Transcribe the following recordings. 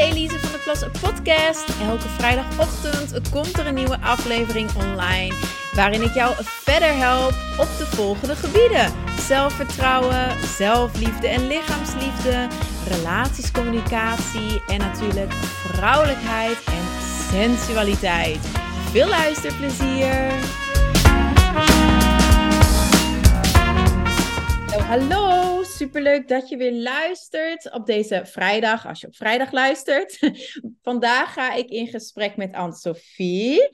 Elise van de Plas podcast. Elke vrijdagochtend komt er een nieuwe aflevering online waarin ik jou verder help op de volgende gebieden: zelfvertrouwen, zelfliefde en lichaamsliefde, relaties, communicatie en natuurlijk vrouwelijkheid en sensualiteit. Veel luisterplezier! Hallo, superleuk dat je weer luistert op deze vrijdag, als je op vrijdag luistert. Vandaag ga ik in gesprek met Anne-Sophie.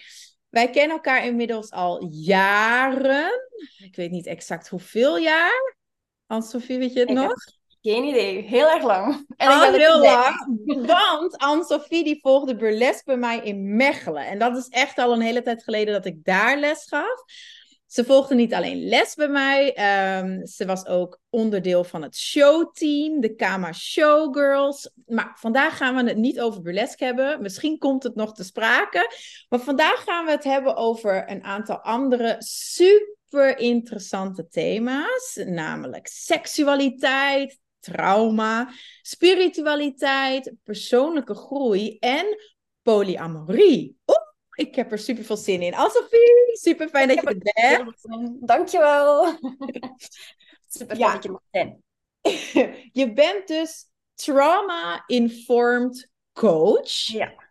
Wij kennen elkaar inmiddels al jaren. Ik weet niet exact hoeveel jaar. Anne-Sophie, weet je het nog? Geen idee, heel erg lang. En heel lang. Want Anne-Sophie die volgde burlesque bij mij in Mechelen. En dat is echt al een hele tijd geleden dat ik daar les gaf. Ze volgde niet alleen les bij mij, ehm, ze was ook onderdeel van het showteam, de Kama Showgirls. Maar vandaag gaan we het niet over burlesque hebben. Misschien komt het nog te sprake. Maar vandaag gaan we het hebben over een aantal andere super interessante thema's, namelijk seksualiteit, trauma, spiritualiteit, persoonlijke groei en polyamorie. Ik heb er super veel zin in. Anne-Sophie, super fijn dat je er bent. Dankjewel. super fijn dat je er bent. Je bent dus trauma-informed coach. Ja.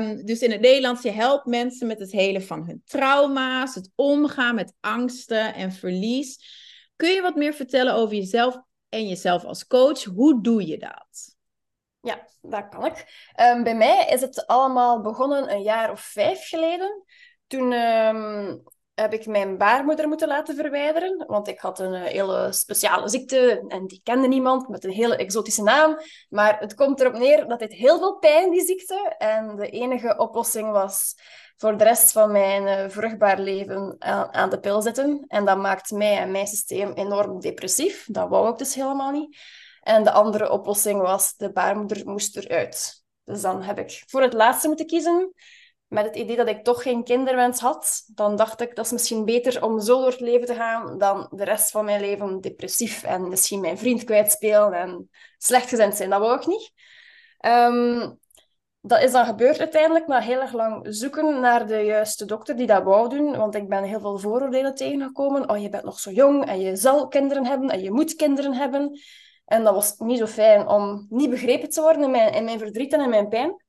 Um, dus in het Nederlands, je helpt mensen met het hele van hun trauma's, het omgaan met angsten en verlies. Kun je wat meer vertellen over jezelf en jezelf als coach? Hoe doe je dat? Ja, dat kan ik. Um, bij mij is het allemaal begonnen een jaar of vijf geleden. Toen um, heb ik mijn baarmoeder moeten laten verwijderen, want ik had een uh, hele speciale ziekte en die kende niemand met een hele exotische naam. Maar het komt erop neer dat dit heel veel pijn, die ziekte. En de enige oplossing was voor de rest van mijn uh, vruchtbaar leven aan, aan de pil zitten. En dat maakt mij en mijn systeem enorm depressief. Dat wou ik dus helemaal niet. En de andere oplossing was, de baarmoeder moest eruit. Dus dan heb ik voor het laatste moeten kiezen. Met het idee dat ik toch geen kinderwens had, dan dacht ik dat is misschien beter om zo door het leven te gaan dan de rest van mijn leven depressief en misschien mijn vriend kwijtspelen en slechtgezind zijn. Dat wou ik niet. Um, dat is dan gebeurd uiteindelijk na heel erg lang zoeken naar de juiste dokter die dat wou doen. Want ik ben heel veel vooroordelen tegengekomen. Oh, je bent nog zo jong en je zal kinderen hebben en je moet kinderen hebben. En dat was niet zo fijn om niet begrepen te worden in mijn, in mijn verdriet en in mijn pijn.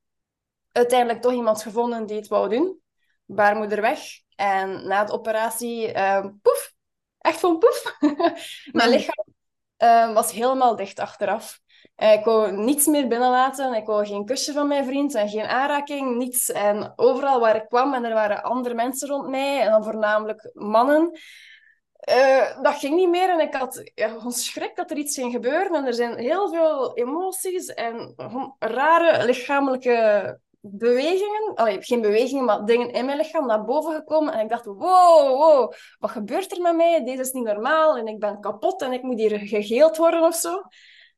Uiteindelijk toch iemand gevonden die het wou doen. Baarmoeder weg. En na de operatie, uh, poef, echt van poef. mijn lichaam uh, was helemaal dicht achteraf. Uh, ik wou niets meer binnenlaten. Ik wou geen kusje van mijn vriend en geen aanraking, niets. En overal waar ik kwam, en er waren andere mensen rond mij, en dan voornamelijk mannen, uh, dat ging niet meer en ik had ja, schrik dat er iets ging gebeuren. En er zijn heel veel emoties en rare lichamelijke bewegingen. Allee, geen bewegingen, maar dingen in mijn lichaam naar boven gekomen. En ik dacht, wow, wow, wat gebeurt er met mij? Deze is niet normaal en ik ben kapot en ik moet hier gegeeld worden of zo.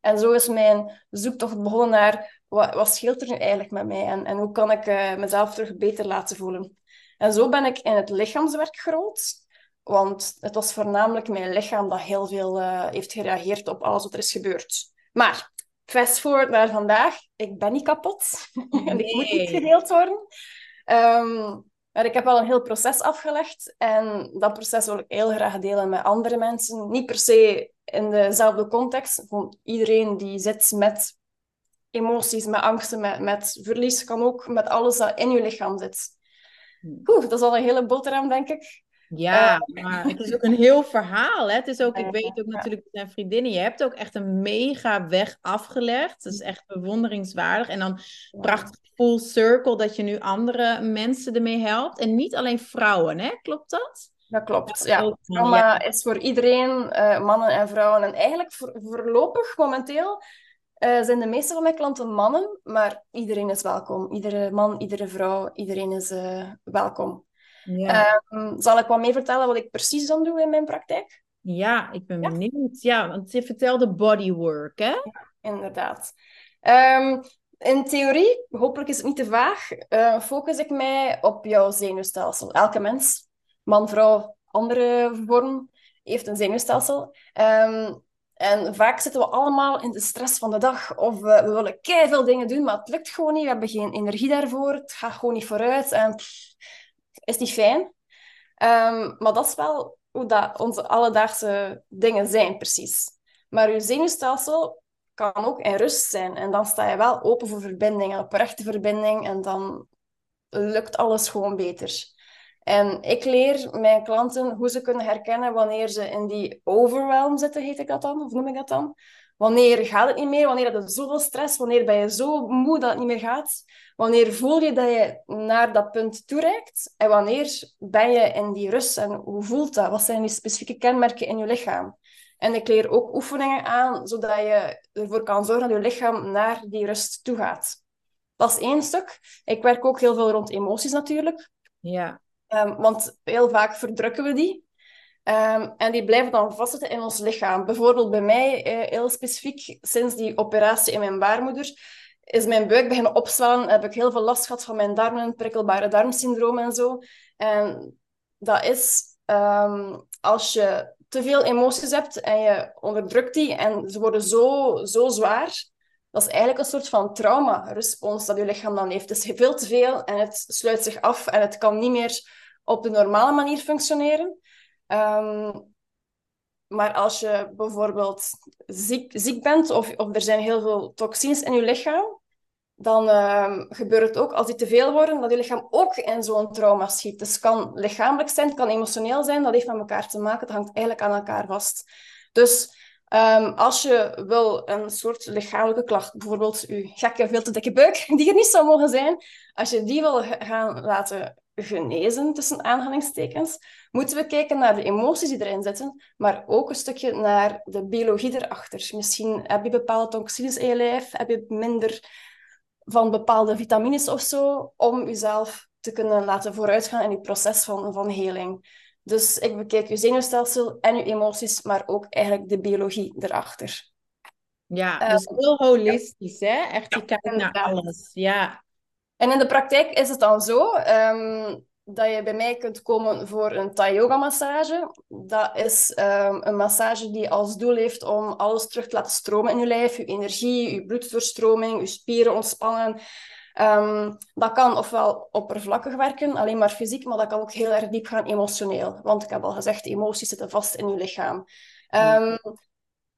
En zo is mijn zoektocht begonnen naar, wat, wat scheelt er nu eigenlijk met mij? En, en hoe kan ik uh, mezelf terug beter laten voelen? En zo ben ik in het lichaamswerk gerold. Want het was voornamelijk mijn lichaam dat heel veel uh, heeft gereageerd op alles wat er is gebeurd. Maar, fast forward naar vandaag. Ik ben niet kapot. Nee. en ik moet niet geheeld worden. Um, maar ik heb wel een heel proces afgelegd. En dat proces wil ik heel graag delen met andere mensen. Niet per se in dezelfde context. Gewoon iedereen die zit met emoties, met angsten, met, met verlies, kan ook met alles dat in je lichaam zit. Hm. Oeh, dat is al een hele boterham, denk ik. Ja, uh, maar het is ook een heel verhaal. Hè? Het is ook, ik weet ook natuurlijk zijn vriendinnen, je hebt ook echt een mega weg afgelegd. Dat is echt bewonderingswaardig. En dan prachtig full circle dat je nu andere mensen ermee helpt. En niet alleen vrouwen, hè? Klopt dat? Dat klopt, ja. Trauma is voor iedereen, uh, mannen en vrouwen. En eigenlijk voor, voorlopig, momenteel, uh, zijn de meeste van mijn klanten mannen. Maar iedereen is welkom. Iedere man, iedere vrouw, iedereen is welkom. Ja. Um, zal ik wat meer vertellen wat ik precies dan doe in mijn praktijk? Ja, ik ben ja? benieuwd. Ja, want je vertelde bodywork, hè? Ja, inderdaad. Um, in theorie, hopelijk is het niet te vaag, uh, focus ik mij op jouw zenuwstelsel. Elke mens, man, vrouw, andere vorm, heeft een zenuwstelsel. Um, En vaak zitten we allemaal in de stress van de dag. Of we, we willen veel dingen doen, maar het lukt gewoon niet. We hebben geen energie daarvoor. Het gaat gewoon niet vooruit. En is niet fijn. Ehm, maar dat is wel hoe dat onze alledaagse dingen zijn, precies. Maar je zenuwstelsel kan ook in rust zijn. En dan sta je wel open voor verbinding en oprechte verbinding. En dan lukt alles gewoon beter. En ik leer mijn klanten hoe ze kunnen herkennen wanneer ze in die overwhelm zitten, heet ik dat dan, of noem ik dat dan. Wanneer gaat het niet meer? Wanneer heb je zoveel stress? Wanneer ben je zo moe dat het niet meer gaat? Wanneer voel je dat je naar dat punt toereikt? En wanneer ben je in die rust? En hoe voelt dat? Wat zijn die specifieke kenmerken in je lichaam? En ik leer ook oefeningen aan, zodat je ervoor kan zorgen dat je lichaam naar die rust toe gaat. Dat is één stuk. Ik werk ook heel veel rond emoties natuurlijk. Ja. Um, want heel vaak verdrukken we die. Um, en die blijven dan vastzitten in ons lichaam. Bijvoorbeeld bij mij, eh, heel specifiek, sinds die operatie in mijn baarmoeder, is mijn buik beginnen opzwellen. Heb ik heel veel last gehad van mijn darmen, prikkelbare darmsyndroom en zo. En dat is um, als je te veel emoties hebt en je onderdrukt die en ze worden zo, zo zwaar, dat is eigenlijk een soort van trauma-respons dat je lichaam dan heeft. Het is veel te veel en het sluit zich af en het kan niet meer op de normale manier functioneren. Um, maar als je bijvoorbeeld ziek, ziek bent of, of er zijn heel veel toxines in je lichaam, dan um, gebeurt het ook als die te veel worden, dat je lichaam ook in zo'n trauma schiet. Dus het kan lichamelijk zijn, het kan emotioneel zijn, dat heeft met elkaar te maken, dat hangt eigenlijk aan elkaar vast. Dus um, als je wil een soort lichamelijke klacht, bijvoorbeeld je gekke, veel te dikke buik, die er niet zou mogen zijn, als je die wil gaan laten genezen, tussen aanhalingstekens, moeten we kijken naar de emoties die erin zitten, maar ook een stukje naar de biologie erachter. Misschien heb je bepaalde toxines in je lijf, heb je minder van bepaalde vitamines of zo, om jezelf te kunnen laten vooruitgaan in het proces van, van heling. Dus ik bekijk je zenuwstelsel en je emoties, maar ook eigenlijk de biologie erachter. Ja, eh, dus heel holistisch, hè? Echt, je kijkt naar alles. Ja. En in de praktijk is het dan zo um, dat je bij mij kunt komen voor een Thai yoga massage. Dat is um, een massage die als doel heeft om alles terug te laten stromen in je lijf. Je energie, je bloeddoorstroming, je spieren ontspannen. Um, dat kan ofwel oppervlakkig werken, alleen maar fysiek, maar dat kan ook heel erg diep gaan emotioneel. Want ik heb al gezegd, emoties zitten vast in je lichaam. Um,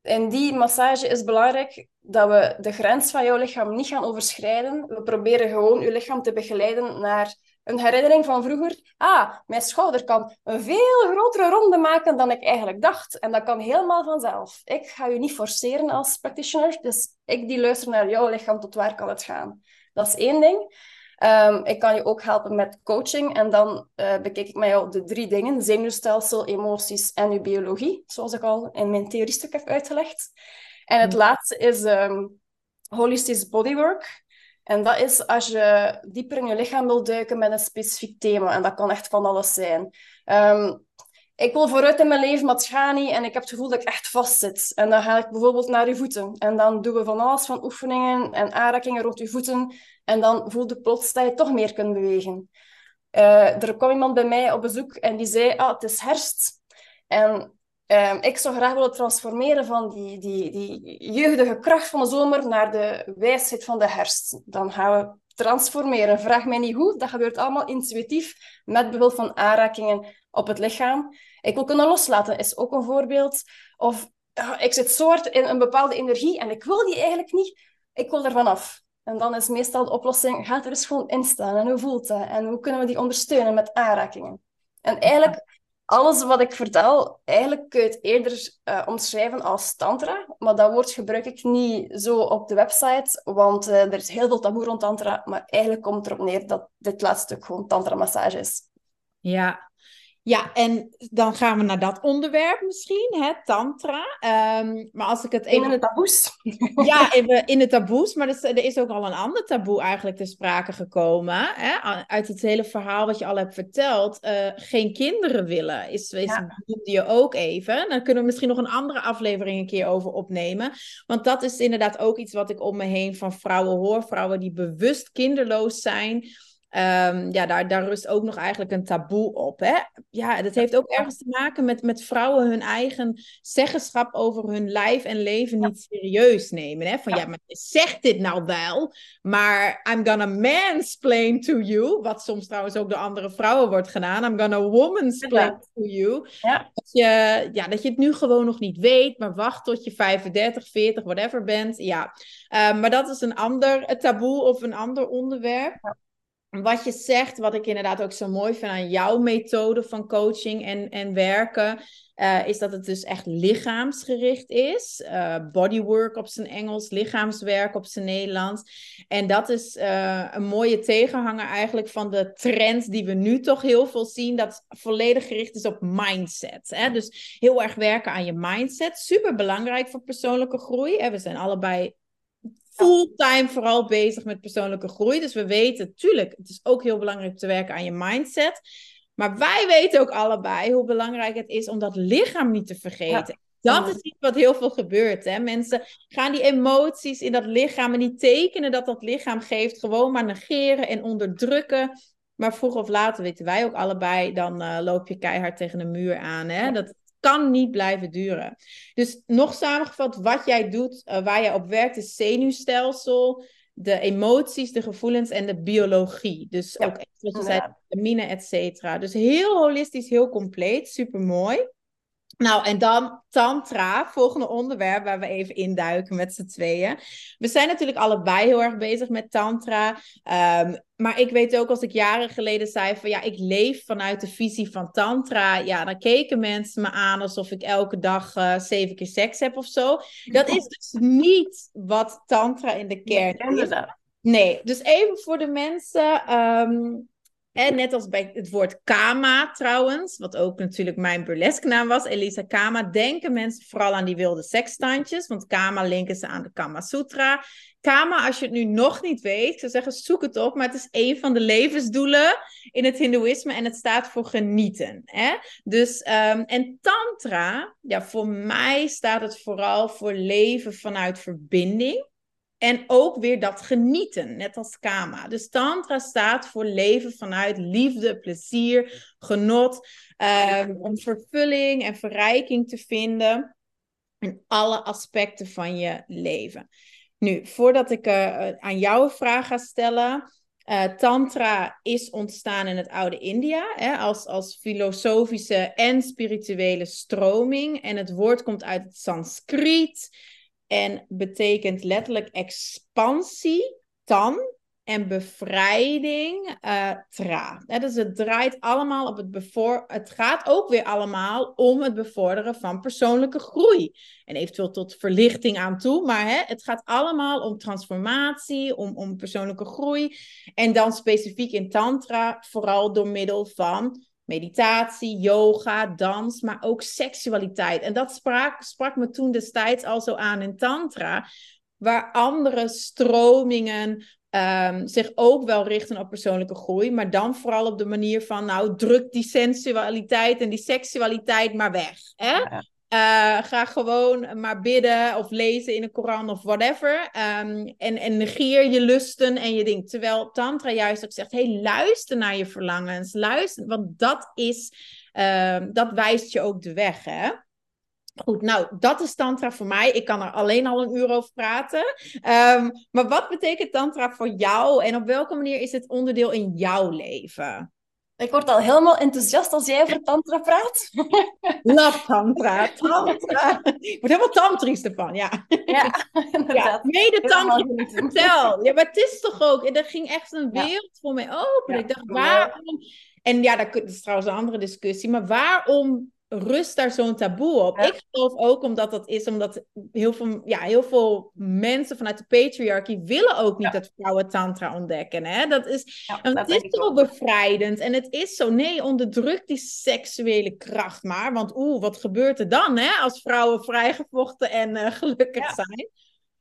in die massage is belangrijk dat we de grens van jouw lichaam niet gaan overschrijden. We proberen gewoon je lichaam te begeleiden naar een herinnering van vroeger. Ah, mijn schouder kan een veel grotere ronde maken dan ik eigenlijk dacht. En dat kan helemaal vanzelf. Ik ga je niet forceren als practitioner, dus ik die luister naar jouw lichaam tot waar kan het gaan. Dat is één ding. Um, ik kan je ook helpen met coaching. En dan uh, bekijk ik met jou de drie dingen: zenuwstelsel, emoties en je biologie. Zoals ik al in mijn theoriestuk heb uitgelegd. En het laatste is um, holistisch bodywork. En dat is als je dieper in je lichaam wil duiken met een specifiek thema. En dat kan echt van alles zijn. Um, ik wil vooruit in mijn leven, maar het gaat niet. En ik heb het gevoel dat ik echt vastzit. En dan ga ik bijvoorbeeld naar je voeten. En dan doen we van alles van oefeningen en aanrakingen rond je voeten. En dan voel je plots dat je toch meer kunt bewegen. Uh, er kwam iemand bij mij op bezoek en die zei, ah, het is herfst. En uh, ik zou graag willen transformeren van die, die, die jeugdige kracht van de zomer naar de wijsheid van de herfst. Dan gaan we transformeren. Vraag mij niet hoe, dat gebeurt allemaal intuïtief met behulp van aanrakingen op het lichaam. Ik wil kunnen loslaten, is ook een voorbeeld. Of uh, ik zit hard in een bepaalde energie en ik wil die eigenlijk niet. Ik wil er vanaf. En dan is meestal de oplossing, ga er eens gewoon in staan. En hoe voelt dat? En hoe kunnen we die ondersteunen met aanrakingen? En eigenlijk, alles wat ik vertel, eigenlijk kun je het eerder uh, omschrijven als tantra. Maar dat woord gebruik ik niet zo op de website, want uh, er is heel veel taboe rond tantra. Maar eigenlijk komt het erop neer dat dit laatste stuk gewoon tantra-massage is. Ja, ja, en dan gaan we naar dat onderwerp misschien, hè, tantra. Um, maar als ik het even... In de taboes. Ja, even in de taboes. Maar er is ook al een ander taboe eigenlijk te sprake gekomen. Hè? Uit het hele verhaal wat je al hebt verteld. Uh, geen kinderen willen, is, is ja. je ook even. Dan kunnen we misschien nog een andere aflevering een keer over opnemen. Want dat is inderdaad ook iets wat ik om me heen van vrouwen hoor. Vrouwen die bewust kinderloos zijn Um, ja, daar, daar rust ook nog eigenlijk een taboe op. Hè? Ja, dat heeft ook ergens te maken met, met vrouwen hun eigen zeggenschap over hun lijf en leven niet serieus nemen. Hè? Van ja, maar zeg dit nou wel, maar I'm gonna mansplain to you. Wat soms trouwens ook door andere vrouwen wordt gedaan. I'm gonna womansplain to you. Ja. Dat, je, ja, dat je het nu gewoon nog niet weet, maar wacht tot je 35, 40, whatever bent. Ja, um, maar dat is een ander taboe of een ander onderwerp. Wat je zegt, wat ik inderdaad ook zo mooi vind aan jouw methode van coaching en, en werken, uh, is dat het dus echt lichaamsgericht is. Uh, bodywork op zijn Engels, lichaamswerk op zijn Nederlands. En dat is uh, een mooie tegenhanger eigenlijk van de trend die we nu toch heel veel zien, dat volledig gericht is op mindset. Hè? Dus heel erg werken aan je mindset. Super belangrijk voor persoonlijke groei. We zijn allebei fulltime vooral bezig met persoonlijke groei. Dus we weten, tuurlijk, het is ook heel belangrijk te werken aan je mindset. Maar wij weten ook allebei hoe belangrijk het is om dat lichaam niet te vergeten. Dat is iets wat heel veel gebeurt. Hè? Mensen gaan die emoties in dat lichaam en die tekenen dat dat lichaam geeft, gewoon maar negeren en onderdrukken. Maar vroeg of later weten wij ook allebei, dan uh, loop je keihard tegen de muur aan. Hè? Dat, kan niet blijven duren. Dus nog samengevat, wat jij doet, uh, waar jij op werkt, is zenuwstelsel, de emoties, de gevoelens en de biologie. Dus ook wat je zei, vitamine, et cetera. Dus heel holistisch, heel compleet, super mooi. Nou, en dan Tantra, volgende onderwerp waar we even induiken met z'n tweeën. We zijn natuurlijk allebei heel erg bezig met Tantra. Um, maar ik weet ook als ik jaren geleden zei van ja, ik leef vanuit de visie van Tantra. Ja, dan keken mensen me aan alsof ik elke dag uh, zeven keer seks heb of zo. Dat is dus niet wat Tantra in de kern is. Nee, dus even voor de mensen. Um, en net als bij het woord Kama trouwens, wat ook natuurlijk mijn burlesque naam was, Elisa Kama, denken mensen vooral aan die wilde sekstandjes, want Kama linken ze aan de Kama Sutra. Kama, als je het nu nog niet weet, ik zou zeggen zoek het op, maar het is een van de levensdoelen in het Hindoeïsme en het staat voor genieten. Hè? Dus, um, en Tantra, ja, voor mij staat het vooral voor leven vanuit verbinding. En ook weer dat genieten, net als Kama. Dus Tantra staat voor leven vanuit liefde, plezier, genot. Um, om vervulling en verrijking te vinden in alle aspecten van je leven. Nu, voordat ik uh, aan jou een vraag ga stellen. Uh, tantra is ontstaan in het oude India hè, als, als filosofische en spirituele stroming. En het woord komt uit het Sanskriet. En betekent letterlijk expansie, tan, en bevrijding, tra. dus het draait allemaal op het bevoor... Het gaat ook weer allemaal om het bevorderen van persoonlijke groei. En eventueel tot verlichting aan toe. Maar het gaat allemaal om transformatie, om, om persoonlijke groei. En dan specifiek in tantra, vooral door middel van meditatie, yoga, dans, maar ook seksualiteit. En dat sprak, sprak me toen destijds al zo aan in Tantra, waar andere stromingen um, zich ook wel richten op persoonlijke groei, maar dan vooral op de manier van, nou, druk die sensualiteit en die seksualiteit maar weg. Hè? Ja. Uh, ga gewoon maar bidden of lezen in de Koran of whatever. Um, en, en negeer je lusten en je ding. Terwijl Tantra juist ook zegt: hey, luister naar je verlangens. Luister, want dat is, uh, dat wijst je ook de weg. Hè? Goed, nou, dat is Tantra voor mij. Ik kan er alleen al een uur over praten. Um, maar wat betekent Tantra voor jou en op welke manier is het onderdeel in jouw leven? Ik word al helemaal enthousiast als jij over tantra praat. Love tantra, tantra. Ik word helemaal tantrisch ervan, ja. Ja, inderdaad. Ja, mede tantrisch, vertel. Ja, maar het is toch ook... En er ging echt een wereld voor mij open. ik dacht, waarom... En ja, dat is trouwens een andere discussie. Maar waarom rust daar zo'n taboe op. Ik geloof ook omdat dat is omdat heel veel, ja, heel veel mensen vanuit de patriarchy willen ook niet dat vrouwen tantra ontdekken. Hè? Dat is, en het is zo bevrijdend en het is zo, nee, onderdruk die seksuele kracht maar. Want oeh, wat gebeurt er dan hè, als vrouwen vrijgevochten en uh, gelukkig zijn?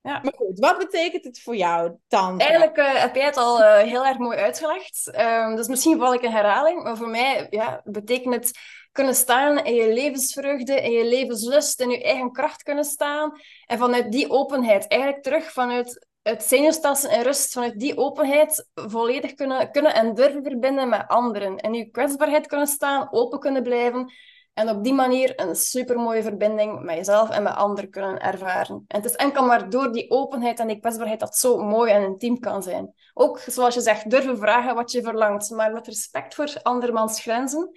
Ja. Maar goed, wat betekent het voor jou, tantra? Eigenlijk uh, heb jij het al uh, heel erg mooi uitgelegd. Dus misschien val ik een herhaling, maar voor mij ja, betekent het kunnen staan in je levensvreugde, in je levenslust, in je eigen kracht kunnen staan. En vanuit die openheid, eigenlijk terug vanuit het zenuwstelsel en rust, vanuit die openheid volledig kunnen, kunnen en durven verbinden met anderen. En je kwetsbaarheid kunnen staan, open kunnen blijven. En op die manier een supermooie verbinding met jezelf en met anderen kunnen ervaren. En het is enkel maar door die openheid en die kwetsbaarheid dat zo mooi en intiem kan zijn. Ook, zoals je zegt, durven vragen wat je verlangt, maar met respect voor andermans grenzen.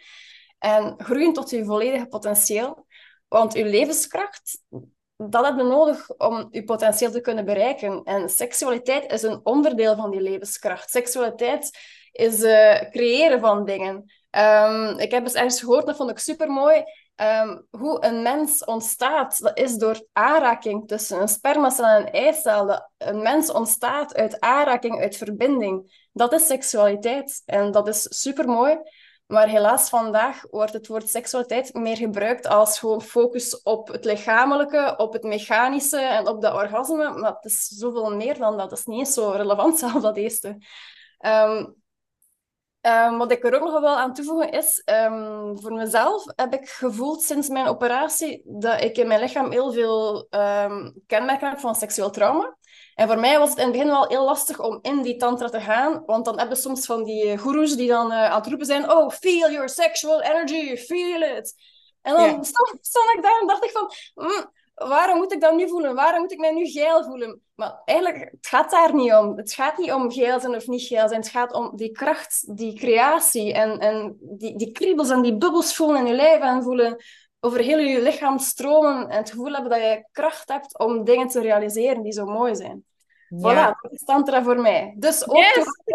En groeien tot je volledige potentieel. Want je levenskracht, dat heb je nodig om je potentieel te kunnen bereiken. En seksualiteit is een onderdeel van die levenskracht. Seksualiteit is uh, creëren van dingen. Um, ik heb eens ergens gehoord, dat vond ik super mooi. Um, hoe een mens ontstaat, dat is door aanraking tussen een spermacel en een eicel. Een mens ontstaat uit aanraking, uit verbinding. Dat is seksualiteit en dat is super mooi. Maar helaas vandaag wordt het woord seksualiteit meer gebruikt als gewoon focus op het lichamelijke, op het mechanische en op de orgasme. Maar het is zoveel meer dan dat. Dat is niet eens zo relevant zelfs dat eerste. Um, um, wat ik er ook nog wel aan toevoegen is, um, voor mezelf heb ik gevoeld sinds mijn operatie dat ik in mijn lichaam heel veel kenmerken heb van seksueel trauma. En voor mij was het in het begin wel heel lastig om in die tantra te gaan, want dan hebben soms van die eh, goeroes die dan uh, aan het roepen zijn, oh, feel your sexual energy, feel it. En dan yeah. stond, ik daar en dacht ik van, mm, waarom moet ik dat nu voelen? Waarom moet ik mij nu geil voelen? Maar eigenlijk, het gaat daar niet om. Het gaat niet om geil zijn of niet geil zijn. Het gaat om die kracht, die creatie en, en die, die kriebels en die bubbels voelen in je lijf en voelen over heel je lichaam stromen en het gevoel hebben dat je kracht hebt om dingen te realiseren die zo mooi zijn. Ja. Voilà, dat is tantra voor mij. Dus ook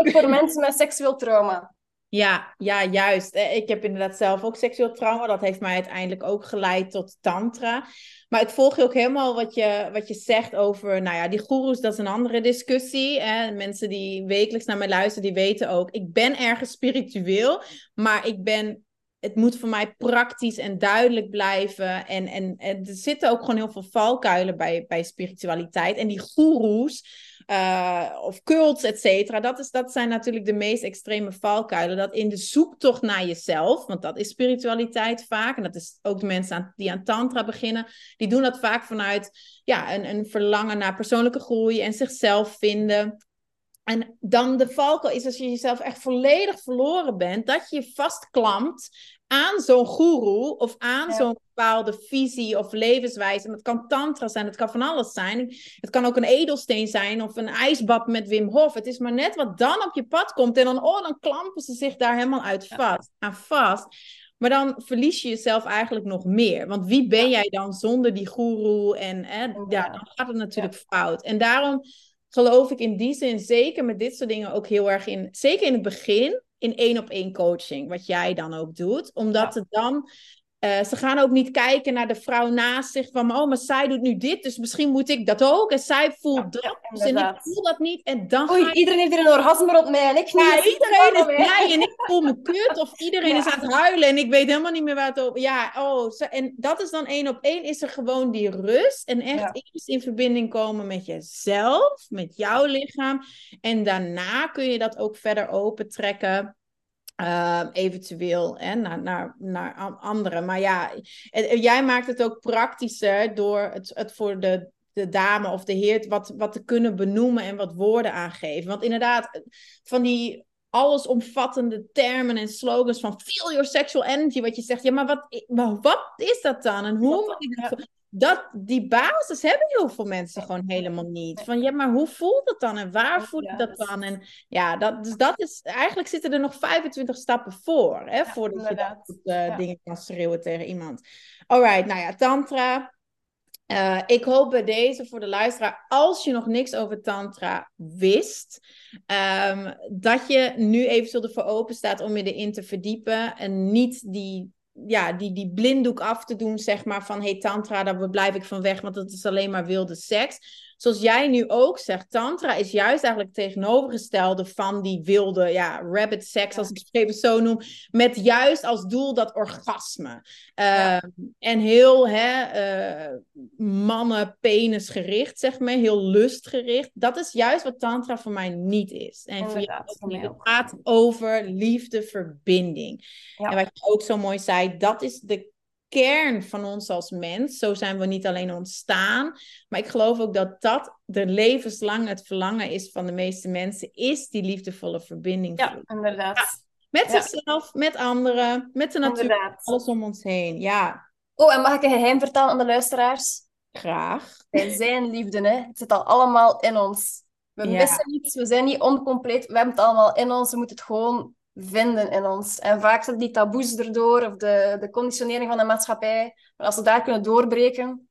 voor mensen met seksueel trauma. Ja, ja, juist. Eh, ik heb inderdaad zelf ook seksueel trauma. Dat heeft mij uiteindelijk ook geleid tot tantra. Maar ik volg je ook helemaal wat je, wat je zegt over, nou ja, die goeroes, dat is een andere discussie. Hè? Mensen die wekelijks naar mij luisteren, die weten ook, ik ben ergens spiritueel, maar ik ben het moet voor mij praktisch en duidelijk blijven. En, en, en er zitten ook gewoon heel veel valkuilen bij, bij spiritualiteit. En die goeroes uh, of cults, et cetera, dat, is, dat zijn natuurlijk de meest extreme valkuilen. Dat in de zoektocht naar jezelf, want dat is spiritualiteit vaak. En dat is ook de mensen die aan tantra beginnen. Die doen dat vaak vanuit ja, een, een verlangen naar persoonlijke groei en zichzelf vinden. En dan de valkuil is als je jezelf echt volledig verloren bent, dat je je vastklampt aan zo'n guru of aan zo'n bepaalde visie of levenswijze. En het kan tantra zijn, het kan van alles zijn. Het kan ook een edelsteen zijn of een ijsbad met Wim Hof. Het is maar net wat dan op je pad komt. En dan, oh, dan klampen ze zich daar helemaal uit vast, aan vast. Maar dan verlies je jezelf eigenlijk nog meer. Want wie ben jij dan zonder die guru? En ja, dan gaat het natuurlijk fout. En daarom geloof ik in die zin zeker met dit soort dingen ook heel erg in. Zeker in het begin in één op één coaching, wat jij dan ook doet. Omdat het dan uh, ze gaan ook niet kijken naar de vrouw naast zich van, oh, maar zij doet nu dit, dus misschien moet ik dat ook. En zij voelt dat, en ik voel dat niet. En dan Oei, iedereen heeft er een orgasme op mij en ik niet. Ja, iedereen is blij en ik voel me kut. Of iedereen is aan het huilen en ik weet helemaal niet meer waar het over... Ja, oh, en dat is dan één op één, is er gewoon die rust. En echt eerst in verbinding komen met jezelf, met jouw lichaam. En daarna kun je dat ook verder opentrekken uh, eventueel hè, naar, naar, naar anderen. Maar ja, jij maakt het ook praktischer door het, het voor de, de dame of de heer wat, wat te kunnen benoemen en wat woorden aangeven. Want inderdaad, van die allesomvattende termen en slogans van feel your sexual energy, wat je zegt, ja, maar wat, maar wat is dat dan? En hoe moet ik dat dat, die basis hebben heel veel mensen gewoon helemaal niet. Van ja, maar hoe voelt het dan en waar voel ik dat dan? En ja, dat, dus dat is, eigenlijk zitten er nog 25 stappen voor, hè, voordat je dat uh, dingen kan schreeuwen tegen iemand. Alright, nou ja, Tantra. Uh, ik hoop bij deze voor de luisteraar, als je nog niks over Tantra wist, um, dat je nu eventueel ervoor open staat om je erin te verdiepen en niet die ja, die, die blinddoek af te doen, zeg maar, van hey, tantra, daar blijf ik van weg, want dat is alleen maar wilde seks zoals jij nu ook zegt, tantra is juist eigenlijk het tegenovergestelde van die wilde, ja, rabbit sex, als ik het even zo noem, met juist als doel dat orgasme. Ehm, en heel hè, uh, mannen penis gericht, zeg maar, heel lustgericht. Dat is juist wat tantra voor mij niet is. En voor jou ook Het gaat over liefde, verbinding. En wat je ook zo mooi zei, dat is de kern van ons als mens. Zo zijn we niet alleen ontstaan. Maar ik geloof ook dat dat de levenslang het verlangen is van de meeste mensen. Is die liefdevolle verbinding. Ja, inderdaad. met zichzelf, met anderen, met de natuur. Alles om ons heen. Ja. Oh, en mag ik een geheim vertellen aan de luisteraars? Graag. Wij zijn liefde, hè. Het zit al allemaal in ons. We missen niets, we zijn niet oncompleet. We hebben het allemaal in ons. We moeten het gewoon vinden in ons. En vaak zijn die taboes erdoor, of de, de conditionering van de maatschappij. Maar als we daar kunnen doorbreken,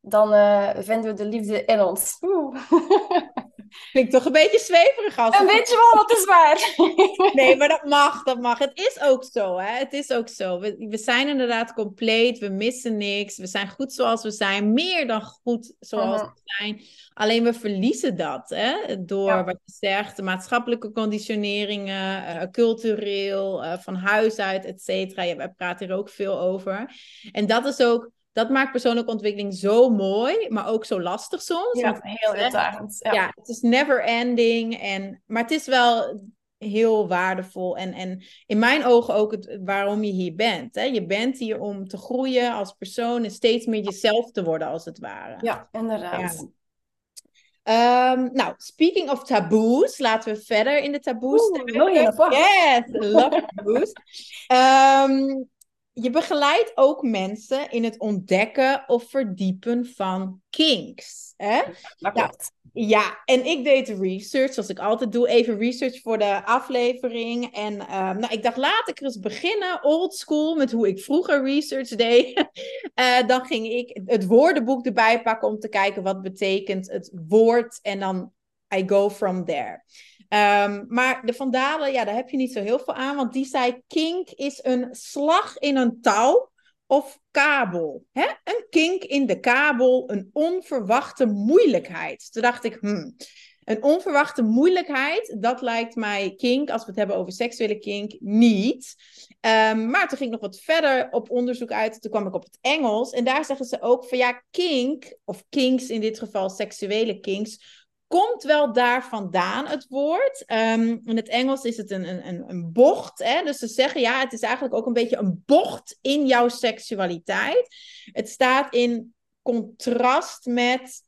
dan uh, vinden we de liefde in ons. Klinkt toch een beetje zweverig als. En weet je wel, wat is waar. nee, maar dat mag, dat mag. Het is ook zo, hè. Het is ook zo. We, we zijn inderdaad compleet, we missen niks. We zijn goed zoals we zijn, meer dan goed zoals mhm. we zijn. Alleen we verliezen dat, hè. Door, wat je zegt, de maatschappelijke conditioneringen, uh, cultureel, uh, van huis uit, et cetera. Ja, wij praten hier ook veel over. En dat is ook dat maakt persoonlijke ontwikkeling zo mooi, maar ook zo lastig soms. Ja, heel uitdagend. Ja. ja. het is never ending. En, maar het is wel heel waardevol. En, en in mijn ogen ook het, waarom je hier bent. Hè? Je bent hier om te groeien als persoon en steeds meer jezelf te worden, als het ware. Ja, inderdaad. Um, nou, speaking of taboes, laten we verder in de taboes. Oeh, yes, love taboes. Um, je begeleidt ook mensen in het ontdekken of verdiepen van kinks. Hè? Ja, ja, en ik deed research, zoals ik altijd doe, even research voor de aflevering. En um, nou, ik dacht, laat ik eens beginnen, old school, met hoe ik vroeger research deed. uh, dan ging ik het woordenboek erbij pakken om te kijken wat betekent het woord. En dan I go from there. Um, maar de Vandalen, ja, daar heb je niet zo heel veel aan, want die zei: kink is een slag in een touw of kabel. Hè? Een kink in de kabel, een onverwachte moeilijkheid. Toen dacht ik, hmm, een onverwachte moeilijkheid, dat lijkt mij kink, als we het hebben over seksuele kink, niet. Um, maar toen ging ik nog wat verder op onderzoek uit. Toen kwam ik op het Engels. En daar zeggen ze ook van ja, kink, of kinks in dit geval, seksuele kinks komt wel daar vandaan, het woord. Um, in het Engels is het een, een, een bocht. Hè? Dus ze zeggen, ja, het is eigenlijk ook een beetje een bocht in jouw seksualiteit. Het staat in contrast met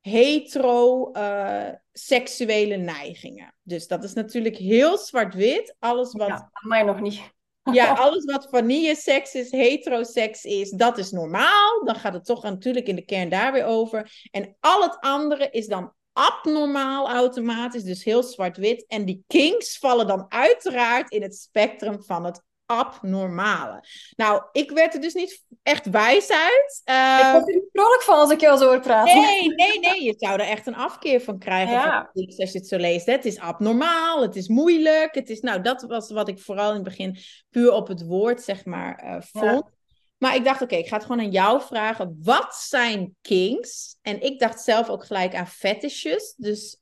hetero-seksuele eh, neigingen. Dus dat is natuurlijk heel zwart-wit. Alles wat... Ja, mij nog niet. Ja, alles wat vanille-seks is, heteroseks is, dat is normaal. Dan gaat het toch natuurlijk in de kern daar weer over. En al het andere is dan abnormaal automatisch, dus heel zwart-wit. En die kinks vallen dan uiteraard in het spectrum van het abnormale. Nou, ik werd er dus niet echt wijs uit. Uh, ik word er niet vrolijk van als ik jou zo hoor praten. Nee, nee, nee. Je zou er echt een afkeer van krijgen ja. als je het zo leest. Het is abnormaal, het is moeilijk. Het is, nou, dat was wat ik vooral in het begin puur op het woord, zeg maar, uh, vond. Maar ik dacht, oké, ik ga het gewoon aan jou vragen. Wat zijn kinks? En ik dacht zelf ook gelijk aan fetishes. Dus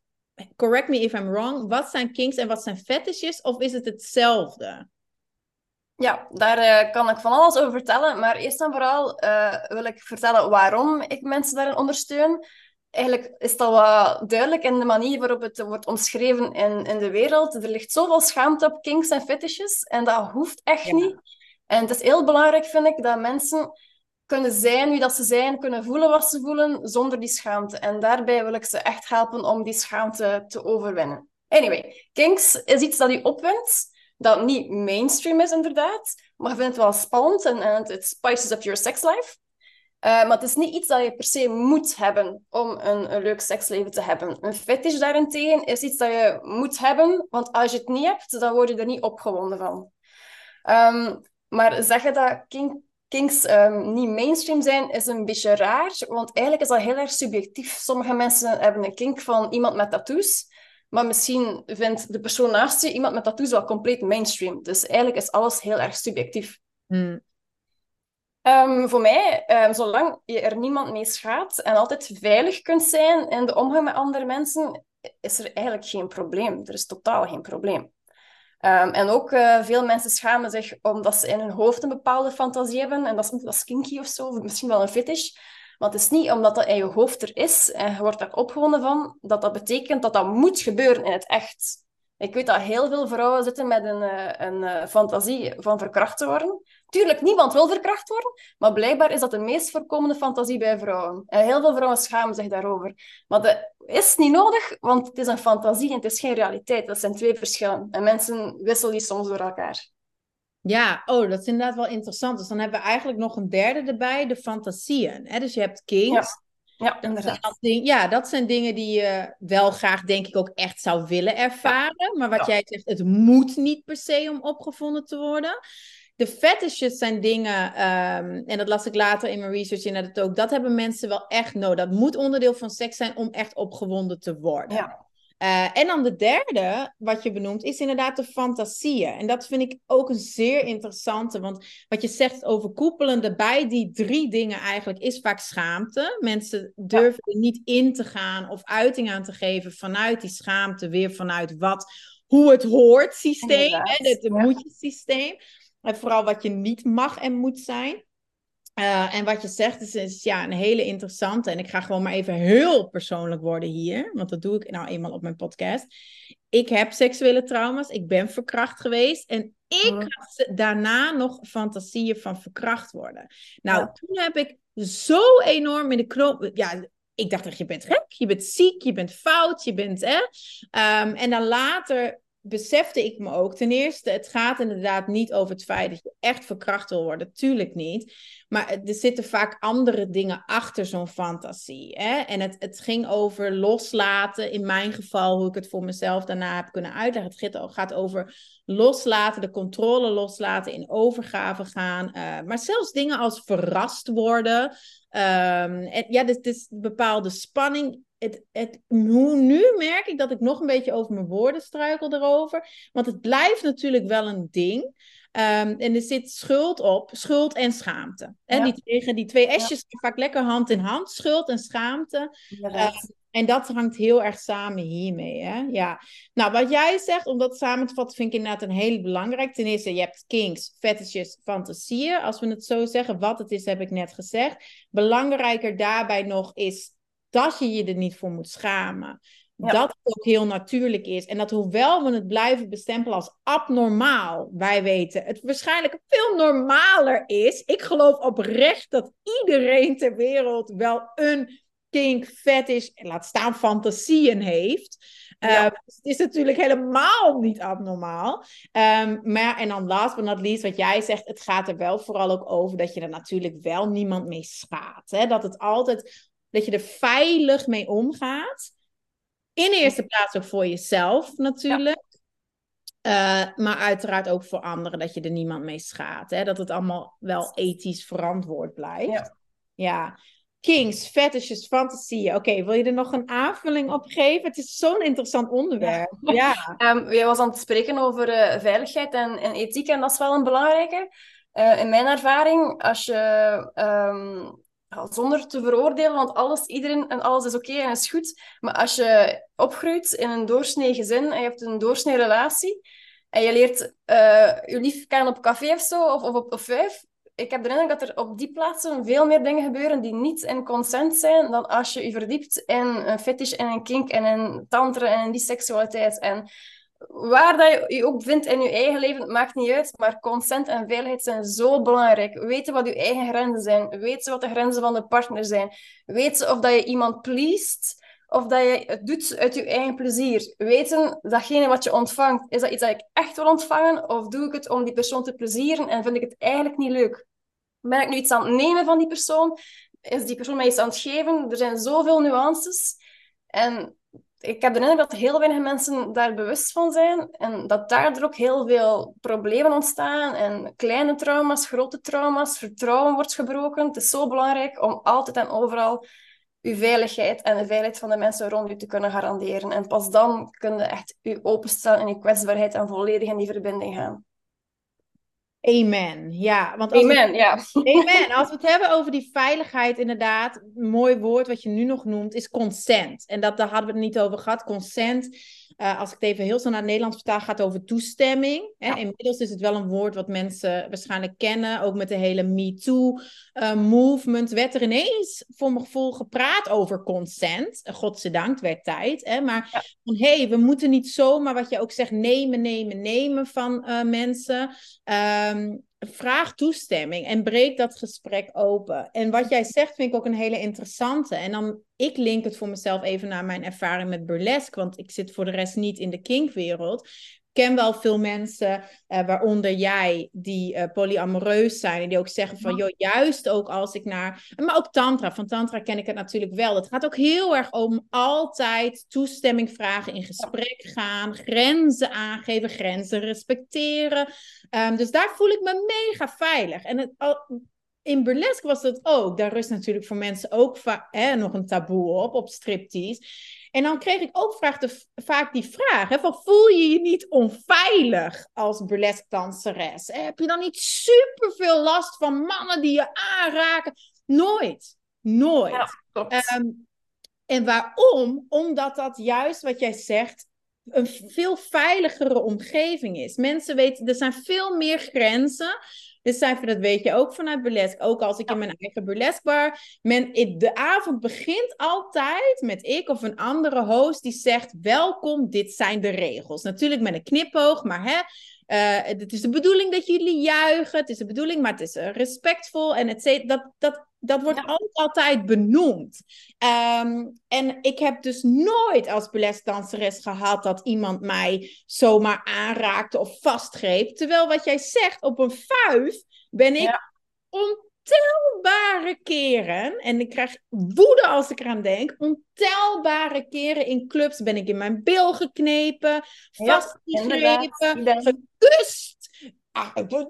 correct me if I'm wrong. Wat zijn kinks en wat zijn fetishes? Of is het hetzelfde? Ja, daar uh, kan ik van alles over vertellen. Maar eerst en vooral uh, wil ik vertellen waarom ik mensen daarin ondersteun. Eigenlijk is al wat duidelijk in de manier waarop het wordt omschreven in, in de wereld. Er ligt zoveel schaamte op kinks en fetishes. En dat hoeft echt niet. En het is heel belangrijk, vind ik, dat mensen kunnen zijn wie dat ze zijn, kunnen voelen wat ze voelen, zonder die schaamte. En daarbij wil ik ze echt helpen om die schaamte te overwinnen. Anyway, kinks is iets dat u opwint, dat niet mainstream is inderdaad, maar ik vind het wel spannend en, het spices of your sex life. Uh, maar het is niet iets dat je per se moet hebben om een, een leuk seksleven te hebben. Een fetish daarentegen is iets dat je moet hebben, want als je het niet hebt, dan word je er niet opgewonden van. Um, maar zeggen dat kinks um, niet mainstream zijn, is een beetje raar. Want eigenlijk is dat heel erg subjectief. Sommige mensen hebben een kink van iemand met tattoos. Maar misschien vindt de persoon naast je iemand met tattoos wel compleet mainstream. Dus eigenlijk is alles heel erg subjectief. Hmm. Um, voor mij, um, zolang je er niemand mee schaadt en altijd veilig kunt zijn in de omgang met andere mensen, is er eigenlijk geen probleem. Er is totaal geen probleem. Um, en ook uh, veel mensen schamen zich omdat ze in hun hoofd een bepaalde fantasie hebben. En dat is, dat is kinky of zo, of misschien wel een fetish. Maar het is niet omdat dat in je hoofd er is en je wordt daar opgewonden van, dat dat betekent dat dat moet gebeuren in het echt. Ik weet dat heel veel vrouwen zitten met een, eh, een, een fantasie van verkracht te worden. Tuurlijk, niemand wil verkracht worden, maar blijkbaar is dat de meest voorkomende fantasie bij vrouwen. En heel veel vrouwen schamen zich daarover. Maar dat is niet nodig, want het is een fantasie en het is geen realiteit. Dat zijn twee verschillen. En mensen wisselen die soms door elkaar. Ja, oh, dat is inderdaad wel interessant. Dus dan hebben we eigenlijk nog een derde erbij, de fantasieën. Hè? Dus je hebt kings. Ja, inderdaad. Dat ja, dat zijn dingen die je wel graag, denk ik, ook echt zou willen ervaren. Maar wat jij zegt, het moet niet per se om opgevonden te worden. De fetishes zijn dingen, ehm, en dat las ik later in mijn research inderdaad ook, dat hebben mensen wel echt nodig. Dat moet onderdeel van seks zijn om echt opgewonden te worden. Ja. Uh, en dan de derde, wat je benoemt, is inderdaad de fantasieën. En dat vind ik ook een zeer interessante. Want wat je zegt, overkoepelende bij die drie dingen eigenlijk, is vaak schaamte. Mensen durven er niet in te gaan of uiting aan te geven vanuit die schaamte, weer vanuit wat, hoe het hoort systeem, hè, het ja. systeem. En vooral wat je niet mag en moet zijn. Uh, en wat je zegt is, is, ja, een hele interessante. En ik ga gewoon maar even heel persoonlijk worden hier. Want dat doe ik nou eenmaal op mijn podcast. Ik heb seksuele trauma's. Ik ben verkracht geweest. En ik oh. had daarna nog fantasieën van verkracht worden. Nou, toen heb ik zo enorm in de knoop... Ja, ik dacht dat je bent gek, je bent ziek, je bent fout, je bent... Hè? Um, en dan later besefte ik me ook. Ten eerste, het gaat inderdaad niet over het feit dat je echt verkracht wil worden. Tuurlijk niet. Maar er zitten vaak andere dingen achter zo'n fantasie. Hè? En het, het ging over loslaten. In mijn geval, hoe ik het voor mezelf daarna heb kunnen uitleggen. Het gaat over loslaten, de controle loslaten, in overgave gaan. Uh, maar zelfs dingen als verrast worden. Um, ja, dus, dus bepaalde spanning het, het, nu merk ik dat ik nog een beetje over mijn woorden struikel erover. Want het blijft natuurlijk wel een ding. Um, en er zit schuld op, schuld en schaamte. En die, tegen die twee S'jes ja. vaak lekker hand in hand, schuld en schaamte. Uh, en dat hangt heel erg samen hiermee. Hè? Ja. Nou, wat jij zegt, om dat samen te vatten, vind ik inderdaad een hele belangrijk. Ten eerste, je hebt kinks, fetishes, fantasieën. Als we het zo zeggen, wat het is, heb ik net gezegd. Belangrijker daarbij nog is dat je je er niet voor moet schamen. Dat het ook heel natuurlijk is. En dat hoewel we het blijven bestempelen als abnormaal, wij weten het waarschijnlijk veel normaler is. Ik geloof oprecht dat iedereen ter wereld wel een kink, fetish, laat staan fantasieën heeft. Uh, het is natuurlijk helemaal niet abnormaal. Um, maar en dan last but not least, wat jij zegt, het gaat er wel vooral ook over dat je er natuurlijk wel niemand mee schaadt. Hè? Dat het altijd dat je er veilig mee omgaat. In eerste plaats ook voor jezelf natuurlijk. Uh, maar uiteraard ook voor anderen, dat je er niemand mee schaadt. Hè? Dat het allemaal wel ethisch verantwoord blijft. Ja. ja. Kings, fetishes, fantasieën. Oké, wil je er nog een aanvulling op geven? Het is zo'n interessant onderwerp. Ja. ja. Um, jij was aan het spreken over uh, veiligheid en, en, ethiek en dat is wel een belangrijke. Uh, in mijn ervaring, als je um, zonder te veroordelen, want alles, iedereen en alles is oké en is goed. Maar als je opgroeit in een doorsnee gezin en je hebt een doorsnee relatie en je leert uh, je lief kennen op café of zo, of, of op of vijf, ik heb de indruk dat er op die plaatsen veel meer dingen gebeuren die niet in consent zijn dan als je je verdiept in een fetish en een kink en een tantra en in die seksualiteit. En waar dat je je ook vindt in je eigen leven, maakt niet uit. Maar consent en veiligheid zijn zo belangrijk. Weten wat je eigen grenzen zijn. Weten wat de grenzen van de partner zijn. Weten of dat je iemand pleest. Of dat je het doet uit je eigen plezier. Weten datgene wat je ontvangt. Is dat iets dat ik echt wil ontvangen? Of doe ik het om die persoon te plezieren en vind ik het eigenlijk niet leuk? Ben ik nu iets aan het nemen van die persoon? Is die persoon mij iets aan het geven? Er zijn zoveel nuances. En ik heb de indruk dat heel weinig mensen daar bewust van zijn en dat daardoor ook heel veel problemen ontstaan en kleine trauma's, grote trauma's, vertrouwen wordt gebroken. Het is zo belangrijk om altijd en overal uw veiligheid en de veiligheid van de mensen rond u te kunnen garanderen. En pas dan kun je echt u openstellen in je kwetsbaarheid en volledig in die verbinding gaan. Amen. Ja, want als Amen, we, ja. Amen. Als we het hebben over die veiligheid, inderdaad, een mooi woord wat je nu nog noemt, is consent. En dat, daar hadden we het niet over gehad. Consent, uh, als ik het even heel snel naar het Nederlands vertaal, gaat over toestemming. Hè? Ja. Inmiddels is het wel een woord wat mensen waarschijnlijk kennen. Ook met de hele MeToo-movement uh, werd er ineens, voor mijn gevoel, gepraat over consent. Godzijdank, het werd tijd. Hè? Maar ja. van, hé, hey, we moeten niet zomaar, wat je ook zegt, nemen, nemen, nemen van uh, mensen. Um, vraag toestemming en breek dat gesprek open. En wat jij zegt vind ik ook een hele interessante. En dan, ik link het voor mezelf even naar mijn ervaring met burlesque, want ik zit voor de rest niet in de kinkwereld ken wel veel mensen, uh, waaronder jij, die uh, polyamoreus zijn. En die ook zeggen van, joh, juist ook als ik naar... Maar ook tantra, van tantra ken ik het natuurlijk wel. Het gaat ook heel erg om altijd toestemming vragen, in gesprek gaan, grenzen aangeven, grenzen respecteren. Um, dus daar voel ik me mega veilig. En het, al, in burlesque was dat ook. Daar rust natuurlijk voor mensen ook hè, nog een taboe op, op striptease. En dan kreeg ik ook vraag de, vaak die vraag: hè, van, voel je je niet onveilig als burlesque danseres? Heb je dan niet super veel last van mannen die je aanraken? Nooit. Nooit. Ja, um, en waarom? Omdat dat juist wat jij zegt, een veel veiligere omgeving is. Mensen weten, er zijn veel meer grenzen. Dus cijfer, dat weet je ook vanuit burlesque. Ook als ik in mijn eigen burlesque bar... Men, de avond begint altijd met ik of een andere host die zegt... Welkom, dit zijn de regels. Natuurlijk met een knipoog, maar hè... Uh, het is de bedoeling dat jullie juichen. Het is de bedoeling, maar het is uh, respectvol. En het, dat, dat, dat wordt ja. ook altijd benoemd. Um, en ik heb dus nooit als burlesdanseres gehad dat iemand mij zomaar aanraakte of vastgreep. Terwijl wat jij zegt, op een vuif ben ik ja. ontelbare keren, en ik krijg woede als ik eraan denk, ontelbare keren in clubs ben ik in mijn bil geknepen, vastgegrepen, ja, gekust,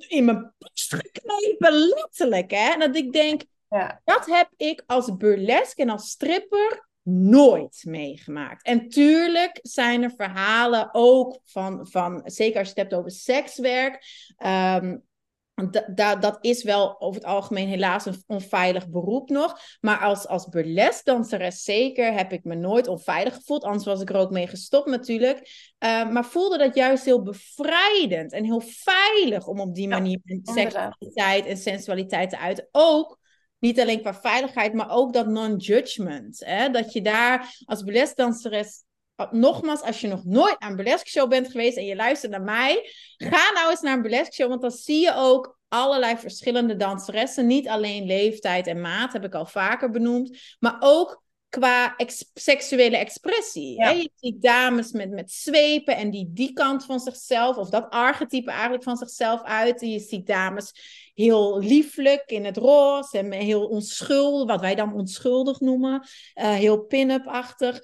in mijn post geknepen, letterlijk. Hè? En dat ik denk, ja. Dat heb ik als burlesque en als stripper nooit meegemaakt. En tuurlijk zijn er verhalen ook van, van zeker als je het hebt over sekswerk. Um, da, dat is wel over het algemeen helaas een onveilig beroep nog. Maar als, als burlesque danseres zeker heb ik me nooit onveilig gevoeld. Anders was ik er ook mee gestopt natuurlijk. Uh, maar voelde dat juist heel bevrijdend en heel veilig om op die manier ja, seksualiteit en sensualiteit te uiten. Ook niet alleen qua veiligheid, maar ook dat non-judgment. Dat je daar als burlesque-danseres nogmaals, als je nog nooit aan een burlesque show bent geweest en je luistert naar mij, ga nou eens naar een burlesque show, want dan zie je ook allerlei verschillende danseressen. Niet alleen leeftijd en maat, heb ik al vaker benoemd, maar ook qua ex seksuele expressie. Ja. Hè? Je ziet dames met, met zwepen en die die kant van zichzelf, of dat archetype eigenlijk van zichzelf uiten. Je ziet dames heel lieflijk in het roze en heel onschuldig, wat wij dan onschuldig noemen, uh, heel pin-up-achtig.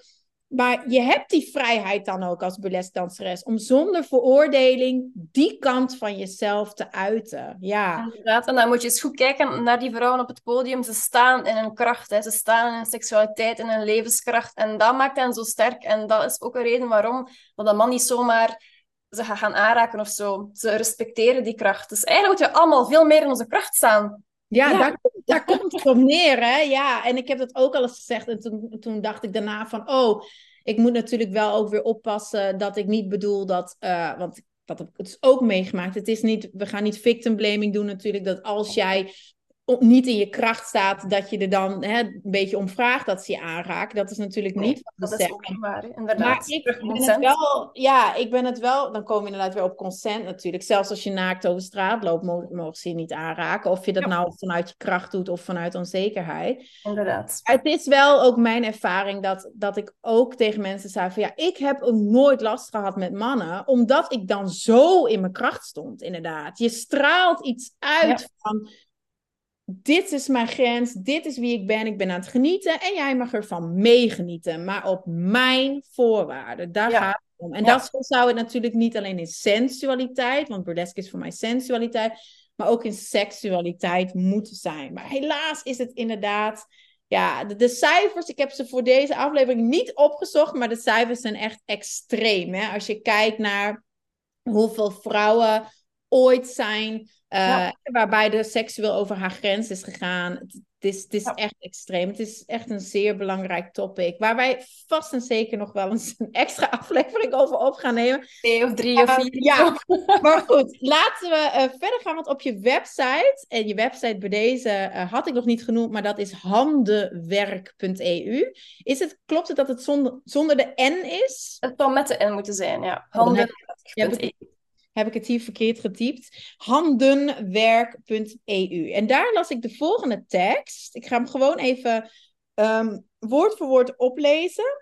Maar je hebt die vrijheid dan ook als burlesque om zonder veroordeling die kant van jezelf te uiten. Ja. Inderdaad, en dan moet je eens goed kijken naar die vrouwen op het podium. Ze staan in hun kracht, hè. ze staan in hun seksualiteit, in hun levenskracht. En dat maakt hen zo sterk. En dat is ook een reden waarom dat man niet zomaar ze gaan aanraken of zo. Ze respecteren die kracht. Dus eigenlijk moeten we allemaal veel meer in onze kracht staan. Ja, ja. Daar, daar komt het op neer, hè? Ja, en ik heb dat ook al eens gezegd. En toen, toen dacht ik daarna van, oh, ik moet natuurlijk wel ook weer oppassen dat ik niet bedoel dat, uh, want dat heb ik dus ook meegemaakt. Het is niet, we gaan niet victim blaming doen natuurlijk, dat als jij niet in je kracht staat, dat je er dan hè, een beetje om vraagt dat ze je aanraakt. Dat is natuurlijk niet nee, Dat is ook waar, inderdaad. Maar ik ben het wel, ja, ik ben het wel, dan komen we inderdaad weer op consent natuurlijk. Zelfs als je naakt over straat loopt, mogen, mogen ze je niet aanraken. Of je dat ja. nou vanuit je kracht doet of vanuit onzekerheid. Inderdaad. Het is wel ook mijn ervaring dat, dat ik ook tegen mensen zei van ja, ik heb ook nooit last gehad met mannen, omdat ik dan zo in mijn kracht stond, inderdaad. Je straalt iets uit ja. van dit is mijn grens, dit is wie ik ben, ik ben aan het genieten en jij mag ervan meegenieten, maar op mijn voorwaarden. Daar ja. gaat het om. En ja. dat zou het natuurlijk niet alleen in sensualiteit, want burlesque is voor mij sensualiteit, maar ook in seksualiteit moeten zijn. Maar helaas is het inderdaad, ja, de, de cijfers, ik heb ze voor deze aflevering niet opgezocht, maar de cijfers zijn echt extreem. Hè? Als je kijkt naar hoeveel vrouwen ooit zijn. Uh, Waarbij de seksueel over haar grens is gegaan. Het, is, het is echt extreem. Het is echt een zeer belangrijk topic. Waar wij vast en zeker nog wel eens een extra aflevering over op gaan nemen. Twee of drie of vier. ja, maar goed. Laten we uh, verder gaan. Want op je website, en je website bij deze had ik nog niet genoemd, maar dat is handenwerk.eu. Is het, klopt het dat het zonder, zonder de N is? Het zou met de N moeten zijn, ja. Handenwerk.eu heb ik het hier verkeerd getypt. Handenwerk.eu. En daar las ik de volgende tekst. Ik ga hem gewoon even um, woord voor woord oplezen.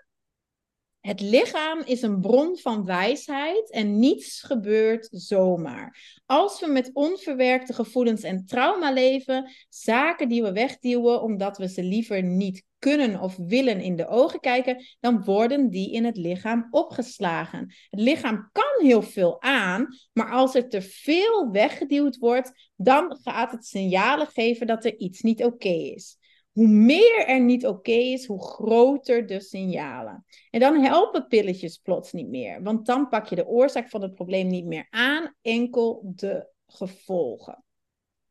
Het lichaam is een bron van wijsheid en niets gebeurt zomaar. Als we met onverwerkte gevoelens en trauma leven, zaken die we wegduwen omdat we ze liever niet kunnen of willen in de ogen kijken, dan worden die in het lichaam opgeslagen. Het lichaam kan heel veel aan, maar als er te veel weggeduwd wordt, dan gaat het signalen geven dat er iets niet oké is. Hoe meer er niet oké is, hoe groter de signalen. En dan helpen pilletjes plots niet meer, want dan pak je de oorzaak van het probleem niet meer aan, enkel de gevolgen.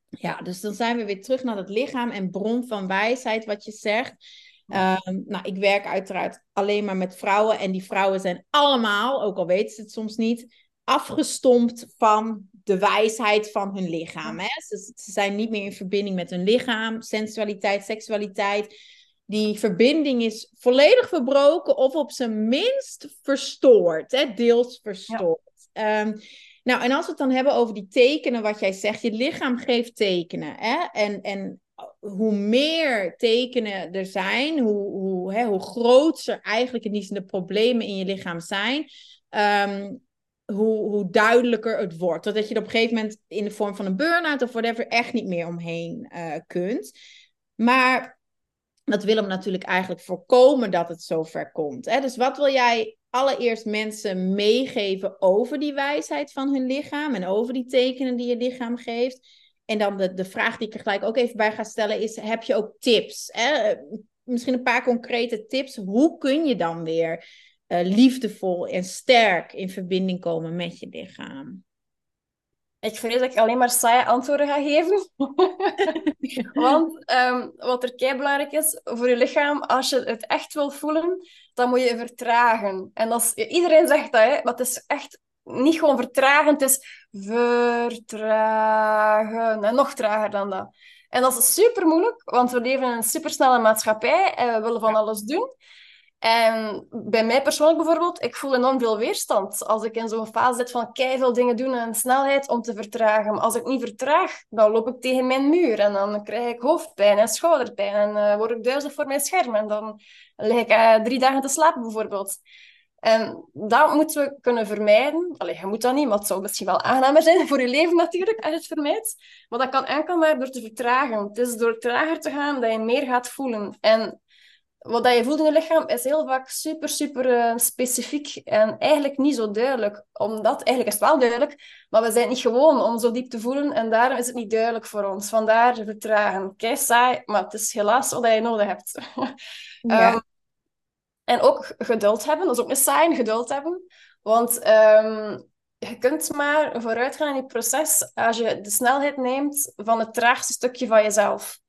Ja, dus dan zijn we weer terug naar het lichaam en bron van wijsheid, wat je zegt. Um, nou, ik werk uiteraard alleen maar met vrouwen en die vrouwen zijn allemaal, ook al weten ze het soms niet, afgestompt van de wijsheid van hun lichaam. Hè? Ze, ze, zijn niet meer in verbinding met hun lichaam, sensualiteit, seksualiteit. Die verbinding is volledig verbroken of op zijn minst verstoord, hè? deels verstoord. Ja. Um, nou, en als we het dan hebben over die tekenen, wat jij zegt, je lichaam geeft tekenen. Hè? En, en hoe meer tekenen er zijn, hoe, hoe, hè, hoe groter eigenlijk in die zin de problemen in je lichaam zijn, um, hoe, hoe duidelijker het wordt. Dat je er op een gegeven moment in de vorm van een burn-out of whatever echt niet meer omheen uh, kunt. Maar dat wil hem natuurlijk eigenlijk voorkomen dat het zo ver komt. Hè? Dus wat wil jij allereerst mensen meegeven over die wijsheid van hun lichaam en over die tekenen die je lichaam geeft? En dan de, de vraag die ik er gelijk ook even bij ga stellen is: heb je ook tips? Hè? Misschien een paar concrete tips. Hoe kun je dan weer uh, liefdevol en sterk in verbinding komen met je lichaam? Ik vrees dat ik alleen maar saaie antwoorden ga geven. Want um, wat er kei belangrijk is voor je lichaam, als je het echt wil voelen, dan moet je vertragen. En als, iedereen zegt dat, hè, maar het is echt niet gewoon vertragen, het is vertragen. En nog trager dan dat. En dat is super moeilijk, want we leven in een supersnelle maatschappij en we willen van alles doen. En bij mij persoonlijk bijvoorbeeld, ik voel enorm veel weerstand als ik in zo'n fase zit van veel dingen doen en snelheid om te vertragen. Maar als ik niet vertraag, dan loop ik tegen mijn muur en dan krijg ik hoofdpijn en schouderpijn en uh, word ik duizelig voor mijn scherm en dan lig ik uh, drie dagen te slapen bijvoorbeeld. En dat moeten we kunnen vermijden. Allee, je moet dat niet, maar het zou misschien wel aangenamer zijn voor je leven natuurlijk, als je het vermijdt. Maar dat kan enkel maar door te vertragen. Het is door trager te gaan dat je meer gaat voelen. En wat dat je voelt in je lichaam is heel vaak super, super uh, specifiek en eigenlijk niet zo duidelijk. Omdat, eigenlijk is het wel duidelijk, maar we zijn niet gewoon om zo diep te voelen en daarom is het niet duidelijk voor ons. Vandaar vertragen. Kei saai, maar het is helaas wat je nodig hebt. Ja. um, en ook geduld hebben, dat is ook een saai, geduld hebben. Want um, je kunt maar vooruit gaan in je proces als je de snelheid neemt van het traagste stukje van jezelf.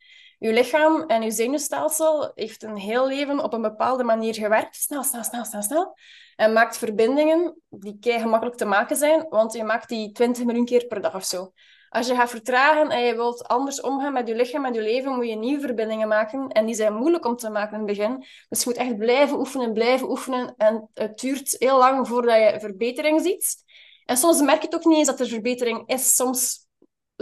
Je lichaam en je zenuwstelsel heeft een heel leven op een bepaalde manier gewerkt. Snel, snel, snel, snel, snel. En maakt verbindingen die kei gemakkelijk te maken zijn, want je maakt die 20 miljoen keer per dag of zo. Als je gaat vertragen en je wilt anders omgaan met je lichaam, met je leven, moet je nieuwe verbindingen maken. En die zijn moeilijk om te maken in het begin. Dus je moet echt blijven oefenen, blijven oefenen. En het duurt heel lang voordat je verbetering ziet. En soms merk je ook niet eens dat er verbetering is. Soms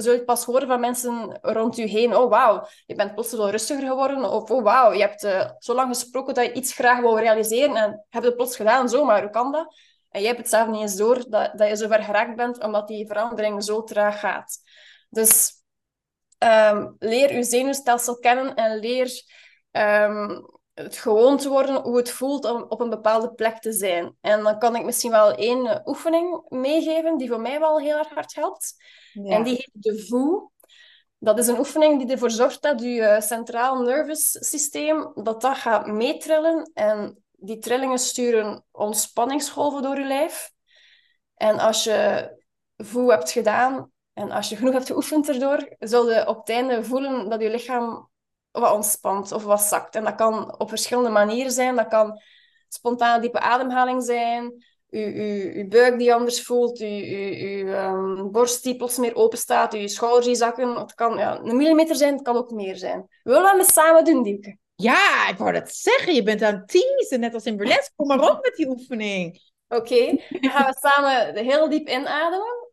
zul je pas horen van mensen rond je heen. Oh, wauw, je bent plots wel rustiger geworden. Of, oh, wauw, je hebt uh, zo lang gesproken dat je iets graag wil realiseren en heb het plots gedaan. Zomaar, hoe kan dat? En jij hebt het zelf niet eens door dat, dat je zo ver geraakt bent, omdat die verandering zo traag gaat. Dus um, leer je zenuwstelsel kennen en leer um, het gewoon te worden hoe het voelt om op een bepaalde plek te zijn. En dan kan ik misschien wel één oefening meegeven die voor mij wel heel erg hard helpt. Ja. En die heet de VOE. Dat is een oefening die ervoor zorgt dat je centraal nervous systeem dat dat gaat meetrillen. En die trillingen sturen ontspanningsgolven door je lijf. En als je VOE hebt gedaan, En als je genoeg hebt geoefend erdoor, zul je op het einde voelen dat je lichaam wat ontspant of wat zakt. En dat kan op verschillende manieren zijn. Dat kan spontane diepe ademhaling zijn, je, buik die anders voelt, je, je, um, borst die plots meer open staat, je schouders die zakken. Het kan ja, een millimeter zijn, het kan ook meer zijn. We willen dat samen doen, Dieke. Ja, ik wou dat zeggen. Je bent aan het teasen, net als in burlesque. Kom maar op met die oefening. Oké, dan gaan we samen heel diep inademen.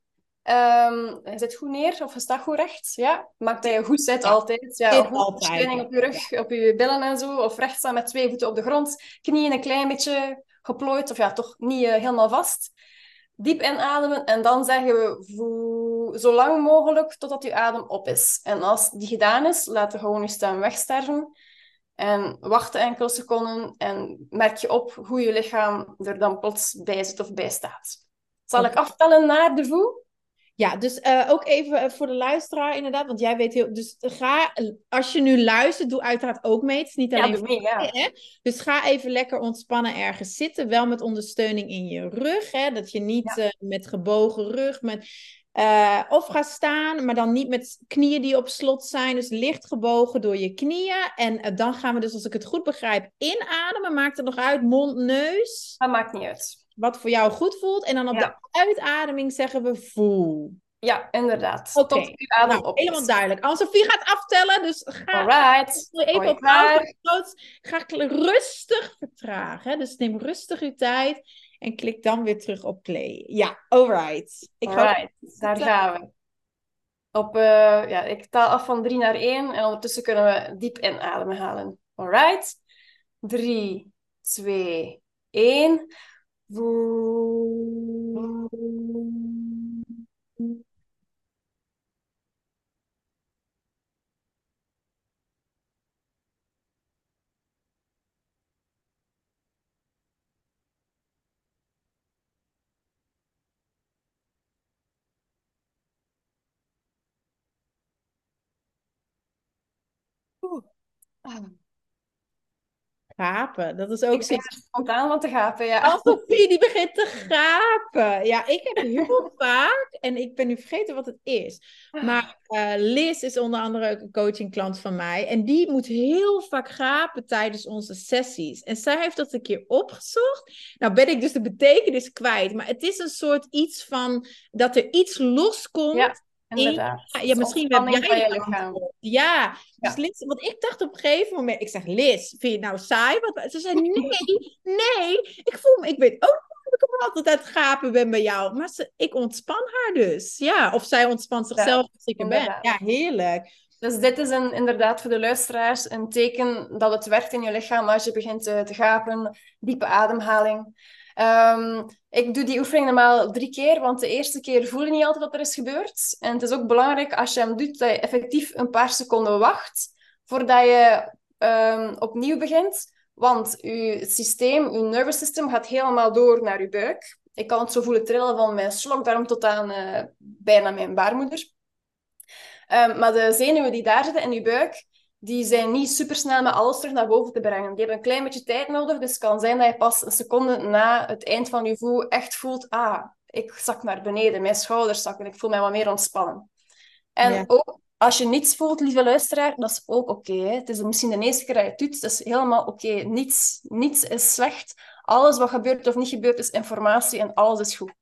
Um, je zit goed neer of je staat goed recht. Ja, maakt dat je goed zit altijd. Ja, altijd. op je rug, op je billen en zo. Of recht staan met twee voeten op de grond. Knieën een klein beetje geplooid. Of ja, toch niet uh, helemaal vast. Diep inademen en dan zeggen we zo lang mogelijk totdat je adem op is. En als die gedaan is, laat je gewoon je stem wegsterven. En wacht enkele seconden en merk je op hoe je lichaam er dan plots bij zit of bij staat. Zal ik aftellen naar de voe? Ja, dus uh, ook even eh, voor de luisteraar inderdaad, want jij weet heel... Dus ga, als je nu luistert, doe uiteraard ook mee. Het is niet alleen... Ja, mee, ja. Hè? Dus ga even lekker ontspannen ergens zitten, wel met ondersteuning in je rug. Hè? Dat je niet ja. uh, met gebogen rug, met... Uh, of ga staan, maar dan niet met knieën die op slot zijn. Dus licht gebogen door je knieën. En uh, dan gaan we dus, als ik het goed begrijp, inademen. Maakt het nog uit? Mond, neus? Dat maakt niet uit wat voor jou goed voelt. En dan op de uitademing zeggen we voel. Ja, inderdaad. Oké, okay. nou, helemaal duidelijk. Anne-Sophie gaat aftellen, dus ga Alright. even op. Ga rustig vertragen. Dus neem rustig uw tijd en klik dan weer terug op play. Ja, alright. Ik alright, daar gaan we. Op, uh, ja, ik taal af van 3 naar 1 en ondertussen kunnen we diep inademen halen. Alright. 3, 2, 1. Ah. Gapen, dat is ook ik spontaan wat te gapen, ja. Als Sophie die begint te gapen. Ja, ik heb heel vaak, en ik ben nu vergeten wat het is. Maar uh, Liz is onder andere ook een coachingklant van mij. En die moet heel vaak gapen tijdens onze sessies. En zij heeft dat een keer opgezocht. Nou ben ik dus de betekenis kwijt. Maar het is een soort iets van dat er iets loskomt. Ja. Inderdaad. ja, misschien heb jij lichaam. Ja, dus Liz, want ik dacht op een gegeven moment, ik zeg Liz, vind je het nou saai? Wat, ze zei nee, nee, ik voel me, ik weet ook dat ik altijd uit gapen ben bij jou, maar ze, ik ontspan haar dus. Ja, of zij ontspant zichzelf als ik er ben. Ja, heerlijk. Dus dit is een, inderdaad voor de luisteraars een teken dat het werkt in je lichaam als je begint te, te gapen, diepe ademhaling. Um, ik doe die oefening normaal drie keer, want de eerste keer voel je niet altijd wat er is gebeurd. En het is ook belangrijk als je hem doet, dat je effectief een paar seconden wacht voordat je um, opnieuw begint. Want je systeem, je nervous system, gaat helemaal door naar je buik. Ik kan het zo voelen trillen van mijn slokdarm tot aan uh, bijna mijn baarmoeder. Um, maar de zenuwen die daar zitten in je buik, die zijn niet supersnel met alles terug naar boven te brengen. Die hebben een klein beetje tijd nodig. Dus het kan zijn dat je pas een seconde na het eind van je voel echt voelt... Ah, ik zak naar beneden, mijn schouders zakken, ik voel mij wat meer ontspannen. En ook als je niets voelt, lieve luisteraar, dat is ook oké. het is misschien de eerste keer dat je het doet, het is helemaal oké. Niets, niets is slecht. Alles wat gebeurt of niet gebeurt is informatie en alles is goed.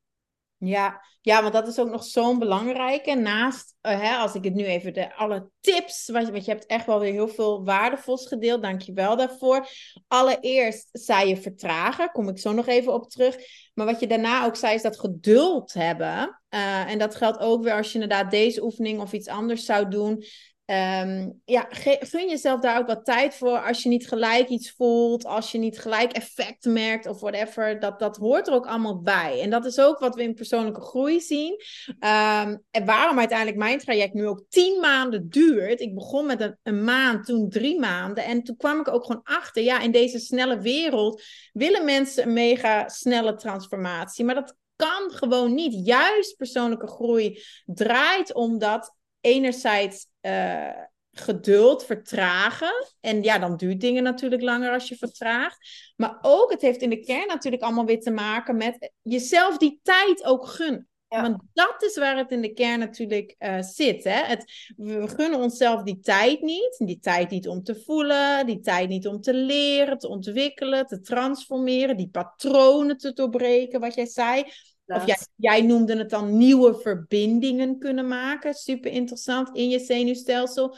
Ja, ja, want dat is ook nog zo'n belangrijke. Naast, uh, hè, als ik het nu even de alle tips, want, je hebt echt wel weer heel veel waardevols gedeeld. Dank je wel daarvoor. Allereerst zei je vertragen, kom ik zo nog even op terug. Maar wat je daarna ook zei, is dat geduld hebben. Uh, en dat geldt ook weer als je inderdaad deze oefening of iets anders zou doen. Um, ja, gun jezelf daar ook wat tijd voor. Als je niet gelijk iets voelt, als je niet gelijk effect merkt of whatever. Dat, dat hoort er ook allemaal bij. En dat is ook wat we in persoonlijke groei zien. Um, en waarom uiteindelijk mijn traject nu ook tien maanden duurt. Ik begon met een, een maand, toen drie maanden. En toen kwam ik ook gewoon achter. Ja, in deze snelle wereld willen mensen een mega snelle transformatie. Maar dat kan gewoon niet. Juist persoonlijke groei draait om dat enerzijds uh, geduld vertragen. En ja, dan duurt dingen natuurlijk langer als je vertraagt. Maar ook, het heeft in de kern natuurlijk allemaal weer te maken met jezelf die tijd ook gunnen. Want dat is waar het in de kern natuurlijk uh, zit. Hè? Het, we gunnen onszelf die tijd niet. Die tijd niet om te voelen, die tijd niet om te leren, te ontwikkelen, te transformeren, die patronen te doorbreken, wat jij zei. Of jij, jij, noemde het dan nieuwe verbindingen kunnen maken. Super interessant in je zenuwstelsel.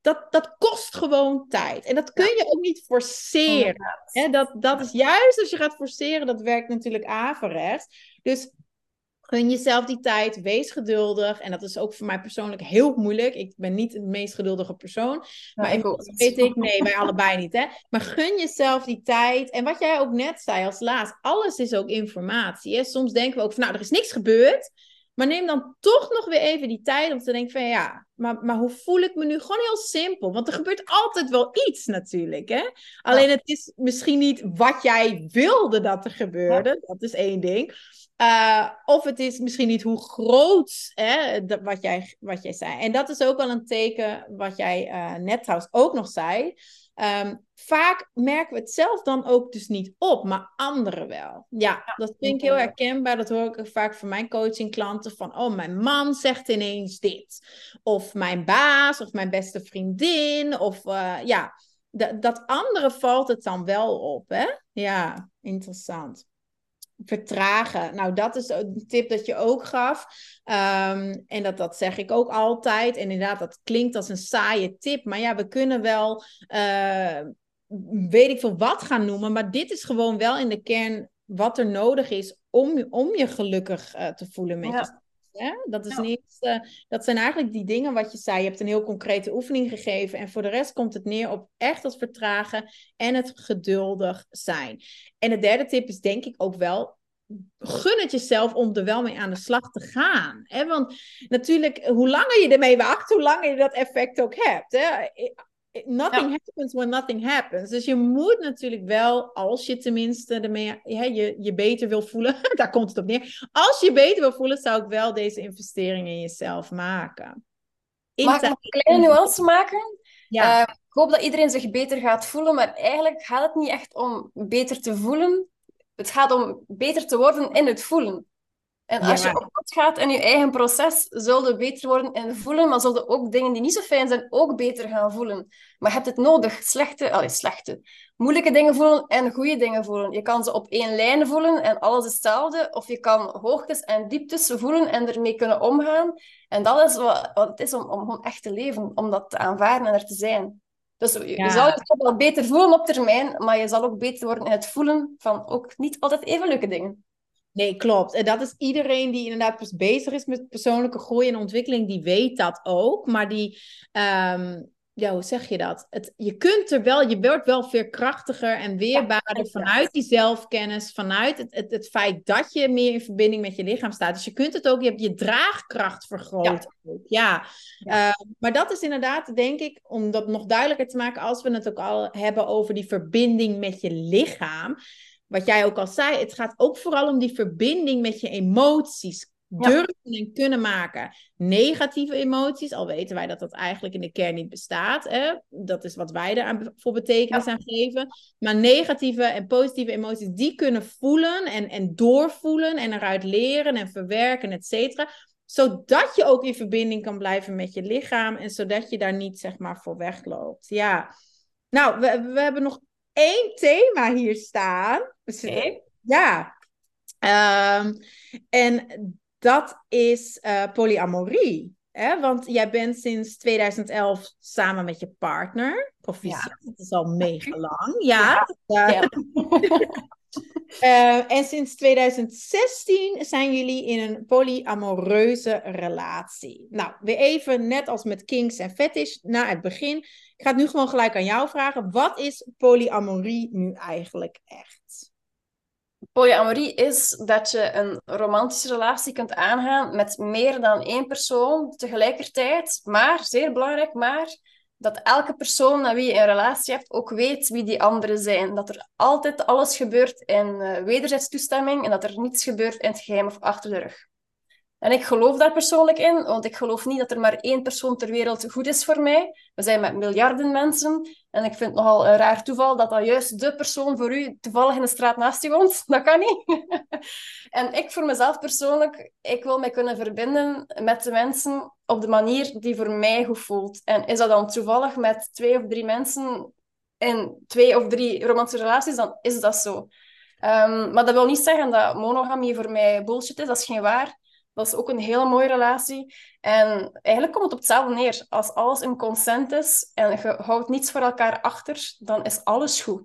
Dat, dat kost gewoon tijd. En dat kun je ook niet forceren. Hè? Dat, dat is juist als je gaat forceren, dat werkt natuurlijk averechts. Dus Gun jezelf die tijd, wees geduldig. En dat is ook voor mij persoonlijk heel moeilijk. Ik ben niet de meest geduldige persoon. Maar ik weet ik, nee, wij allebei niet. Hè? Maar gun jezelf die tijd. En wat jij ook net zei als laatst, alles is ook informatie. Hè? Soms denken we ook van, nou, er is niks gebeurd. Maar neem dan toch nog weer even die tijd om te denken van ja, maar, maar hoe voel ik me nu? Gewoon heel simpel. Want er gebeurt altijd wel iets natuurlijk. Hè? Alleen het is misschien niet wat jij wilde dat er gebeurde. Dat is één ding. Uh, of het is misschien niet hoe groot hè, wat, jij, wat jij zei. En dat is ook wel een teken wat jij uh, net trouwens ook nog zei. Um, vaak merken we het zelf dan ook dus niet op, maar anderen wel. Ja, dat vind ik heel herkenbaar. Dat hoor ik vaak van mijn coachingklanten. Van, oh, mijn man zegt ineens dit. Of mijn baas, of mijn beste vriendin. Of uh, ja, dat anderen valt het dan wel op. Hè? Ja, interessant vertragen. Nou, dat is een tip dat je ook gaf. Um, en dat, dat zeg ik ook altijd. En inderdaad, dat klinkt als een saaie tip. Maar ja, we kunnen wel, uh, weet ik veel wat gaan noemen. Maar dit is gewoon wel in de kern wat er nodig is om, om je gelukkig uh, te voelen met ja. Je Dat, is ja. uh, dat zijn eigenlijk die dingen wat je zei. Je hebt een heel concrete oefening gegeven. En voor de rest komt het neer op echt het vertragen en het geduldig zijn. En de derde tip is denk ik ook wel gun het jezelf om er wel mee aan de slag te gaan. Hè? Want natuurlijk, hoe langer je ermee wacht, hoe langer je dat effect ook hebt. Hè? Nothing happens when nothing happens. Dus je moet natuurlijk wel, als je tenminste ermee, hè, je, je beter wil voelen, daar komt het op neer. Als je beter wil voelen, zou ik wel deze investering in jezelf maken. Mag ik nog een kleine nuance maken? Ja. Uh, ik hoop dat iedereen zich beter gaat voelen, maar eigenlijk gaat het niet echt om beter te voelen. Het gaat om beter te worden in het voelen. En als je op pad gaat in je eigen proces, zul je beter worden in voelen, maar zul je ook dingen die niet zo fijn zijn, ook beter gaan voelen. Maar je hebt het nodig. Slechte, allee, slechte, moeilijke dingen voelen en goede dingen voelen. Je kan ze op één lijn voelen en alles hetzelfde. Of je kan hoogtes en dieptes voelen en ermee kunnen omgaan. En dat is wat, wat het is om, om echt te leven, om dat te aanvaarden en er te zijn. Dus je, zal je wel beter voelen op termijn, maar je zal ook beter worden in het voelen van ook niet altijd even leuke dingen. Nee, klopt. En dat is iedereen die inderdaad bezig is met persoonlijke groei en ontwikkeling, die weet dat ook. Maar die, um, ja, hoe zeg je dat? Het, je kunt er wel, je wordt wel veerkrachtiger en weerbaarder vanuit die zelfkennis, vanuit het, het, het, feit dat je meer in verbinding met je lichaam staat. Dus je kunt het ook, je hebt je draagkracht vergroot. Ja, ja. Uh, maar dat is inderdaad, denk ik, om dat nog duidelijker te maken, als we het ook al hebben over die verbinding met je lichaam. Wat jij ook al zei, het gaat ook vooral om die verbinding met je emoties durven en kunnen maken. Negatieve emoties, al weten wij dat dat eigenlijk in de kern niet bestaat. Hè? Dat is wat wij er voor betekenis aan geven. Maar negatieve en positieve emoties, die kunnen voelen en, en doorvoelen en eruit leren en verwerken, et cetera zodat je ook in verbinding kan blijven met je lichaam en zodat je daar niet zeg maar voor wegloopt. Ja, nou, we, we hebben nog één thema hier staan. Ja. Um, en dat is uh, polyamorie. Hè? Want jij bent sinds 2011 samen met je partner. Proficiat, dat is al mega lang. Ja. ja. uh, en sinds 2016 zijn jullie in een polyamoreuze relatie. Nou, weer even net als met Kings en Fetish na het begin. Ik ga het nu gewoon gelijk aan jou vragen. Wat is polyamorie nu eigenlijk echt? Polyamorie is dat je een romantische relatie kunt aangaan met meer dan één persoon tegelijkertijd. Maar, zeer belangrijk, maar dat elke persoon met wie je een relatie hebt ook weet wie die anderen zijn. Dat er altijd alles gebeurt in uh, wederzijds toestemming en dat er niets gebeurt in het geheim of achter de rug. En ik geloof daar persoonlijk in, want ik geloof niet dat er maar één persoon ter wereld goed is voor mij. We zijn met miljarden mensen. En ik vind het nogal een raar toeval dat dat juist de persoon voor u toevallig in de straat naast je woont. Dat kan niet. en ik voor mezelf persoonlijk, ik wil mij kunnen verbinden met de mensen op de manier die voor mij goed voelt. En is dat dan toevallig met twee of drie mensen in twee of drie romantische relaties, dan is dat zo. Ehm, maar dat wil niet zeggen dat monogamie voor mij bullshit is. Dat is geen waar. Dat is ook een hele mooie relatie. En eigenlijk komt het op hetzelfde neer. Als alles in consent is en je houdt niets voor elkaar achter, dan is alles goed.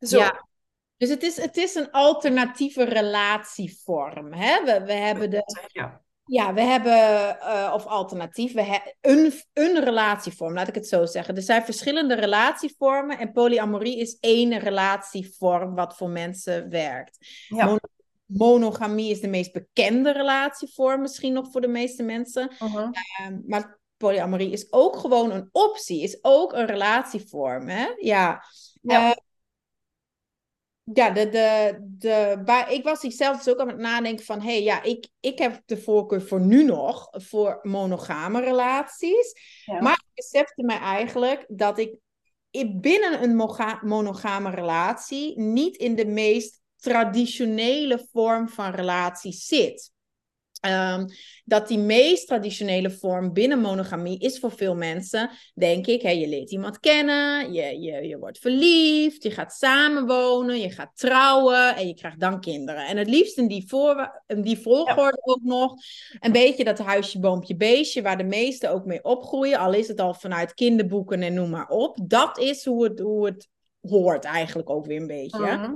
Zo. Ja. Dus het is, het is een alternatieve relatievorm. Hè? We, we hebben de, ja. Ja, we hebben, uh, of alternatief, we hebben een, een relatievorm, laat ik het zo zeggen. Er zijn verschillende relatievormen en polyamorie is één relatievorm wat voor mensen werkt. Ja. Monogamie is de meest bekende relatievorm, misschien nog voor de meeste mensen. Uh-huh. Ehm, maar polyamorie is ook gewoon een optie, is ook een relatievorm. Hè? Ja. ja. Uh, ja, de, de, de, ik was zelf dus ook aan het nadenken van... hé, hey, ja, ik, ik heb de voorkeur voor nu nog voor monogame relaties. Maar ik besefte mij eigenlijk dat ik binnen een monogame relatie... niet in de meest traditionele vorm van relatie zit. Um, dat die meest traditionele vorm binnen monogamie is voor veel mensen, denk ik, hè, je leert iemand kennen, je, je, je wordt verliefd, je gaat samenwonen, je gaat trouwen en je krijgt dan kinderen. En het liefst in die, voor, in die volgorde ook nog een beetje dat huisje, boompje, beestje, waar de meesten ook mee opgroeien, al is het al vanuit kinderboeken en noem maar op. Dat is hoe het, hoe het hoort eigenlijk ook weer een beetje. Uh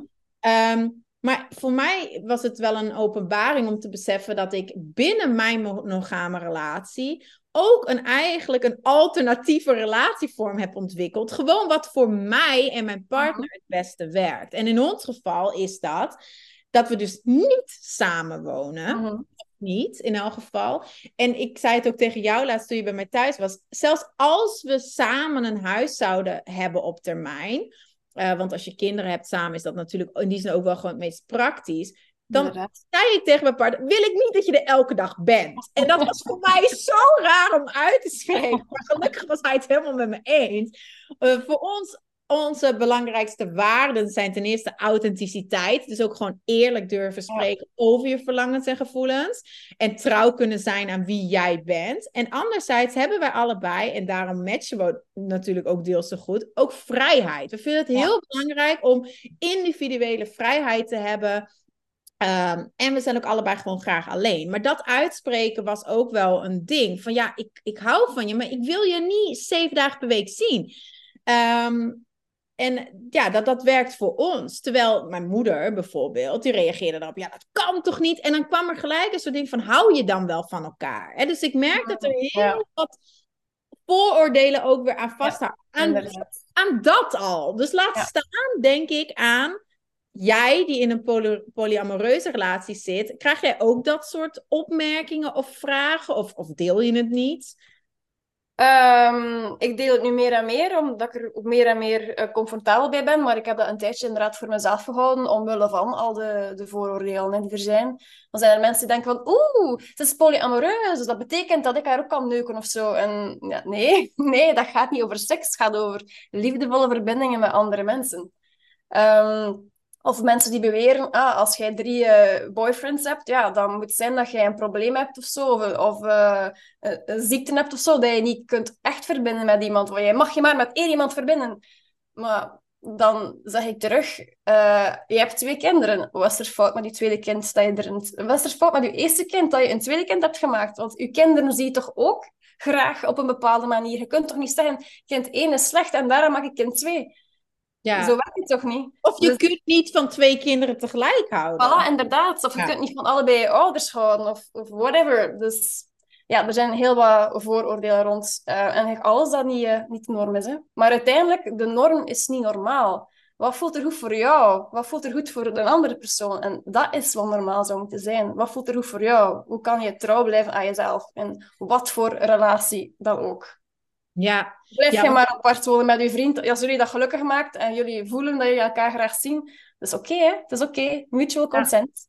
maar voor mij was het wel een openbaring om te beseffen dat ik binnen mijn monogame relatie ook een, eigenlijk een alternatieve relatievorm heb ontwikkeld. Gewoon wat voor mij en mijn partner mhm. het beste werkt. En in ons geval is dat dat we dus niet samenwonen. Uh Niet, in elk geval. En ik zei het ook tegen jou laatst toen je bij mij thuis was. Zelfs als we samen een huis zouden hebben op termijn uh, want als je kinderen hebt samen, is dat natuurlijk in die zin ook wel gewoon het meest praktisch. Dan zei ik tegen mijn partner, wil ik niet dat je er elke dag bent. En dat was voor mij zo raar om uit te spreken. Maar gelukkig was hij het helemaal met me eens. Uh, voor ons onze belangrijkste waarden zijn ten eerste authenticiteit. Dus ook gewoon eerlijk durven spreken over je verlangens en gevoelens. En trouw kunnen zijn aan wie jij bent. En anderzijds hebben wij allebei, en daarom matchen we natuurlijk ook deels zo goed, ook vrijheid. We vinden het heel belangrijk om individuele vrijheid te hebben. Um, en we zijn ook allebei gewoon graag alleen. Maar dat uitspreken was ook wel een ding. Van ja, ik, ik hou van je, maar ik wil je niet zeven dagen per week zien. Um, en ja, dat, dat werkt voor ons. Terwijl mijn moeder bijvoorbeeld, die reageerde daarop, ja, dat kan toch niet? En dan kwam er gelijk een soort ding van, hou je dan wel van elkaar? Hè? Dus ik merk dat er heel wat vooroordelen ook weer aan vasthouden. aan, aan, dat al. Dus laat staan, denk ik, aan jij die in een poly polyamoreuze relatie zit. Krijg jij ook dat soort opmerkingen of vragen? Of, of deel je het niet? Um, ik deel het nu meer en meer, omdat ik er ook meer en meer uh, comfortabel bij ben. Maar ik heb dat een tijdje inderdaad voor mezelf gehouden, omwille van al de, de vooroordelen die er zijn. Dan zijn er mensen die denken van, oeh, ze is polyamoreus, dus dat betekent dat ik haar ook kan neuken of zo. En ja, nee, nee, dat gaat niet over seks, het gaat over liefdevolle verbindingen met andere mensen. Um, of mensen die beweren, ah, als jij drie uh, boyfriends hebt, ja, dan moet het zijn dat jij een probleem hebt of zo, of, of uh, een ziekte hebt of zo, dat je niet kunt echt verbinden met iemand. Want je mag je maar met één iemand verbinden. Maar dan zeg ik terug, je hebt twee kinderen. Wat is er fout met je tweede kind? Dat je er een... Er fout met je eerste kind dat je een tweede kind hebt gemaakt? Want je kinderen zie je toch ook graag op een bepaalde manier. Je kunt toch niet zeggen, kind 1 is slecht en daarom mag ik kind 2. Ja. Zo werkt het toch niet? Of je dus- kunt niet van twee kinderen tegelijk houden. Voilà, inderdaad. Of je kunt niet van allebei ouders houden, of, of whatever. Dus ja, er zijn heel wat vooroordelen rond. Uh, en alles dat niet, uh, niet de norm is. Hè. Maar uiteindelijk, de norm is niet normaal. Wat voelt er goed voor jou? Wat voelt er goed voor een andere persoon? En dat is wat normaal zou moeten zijn. Wat voelt er goed voor jou? Hoe kan je trouw blijven aan jezelf? En wat voor relatie dan ook. Ja. Blijf je maar apart wonen met je vriend. Als jullie dat gelukkig maakt en jullie voelen dat jullie elkaar graag zien, dat is oké, hè? Dat is oké. Mutual consent.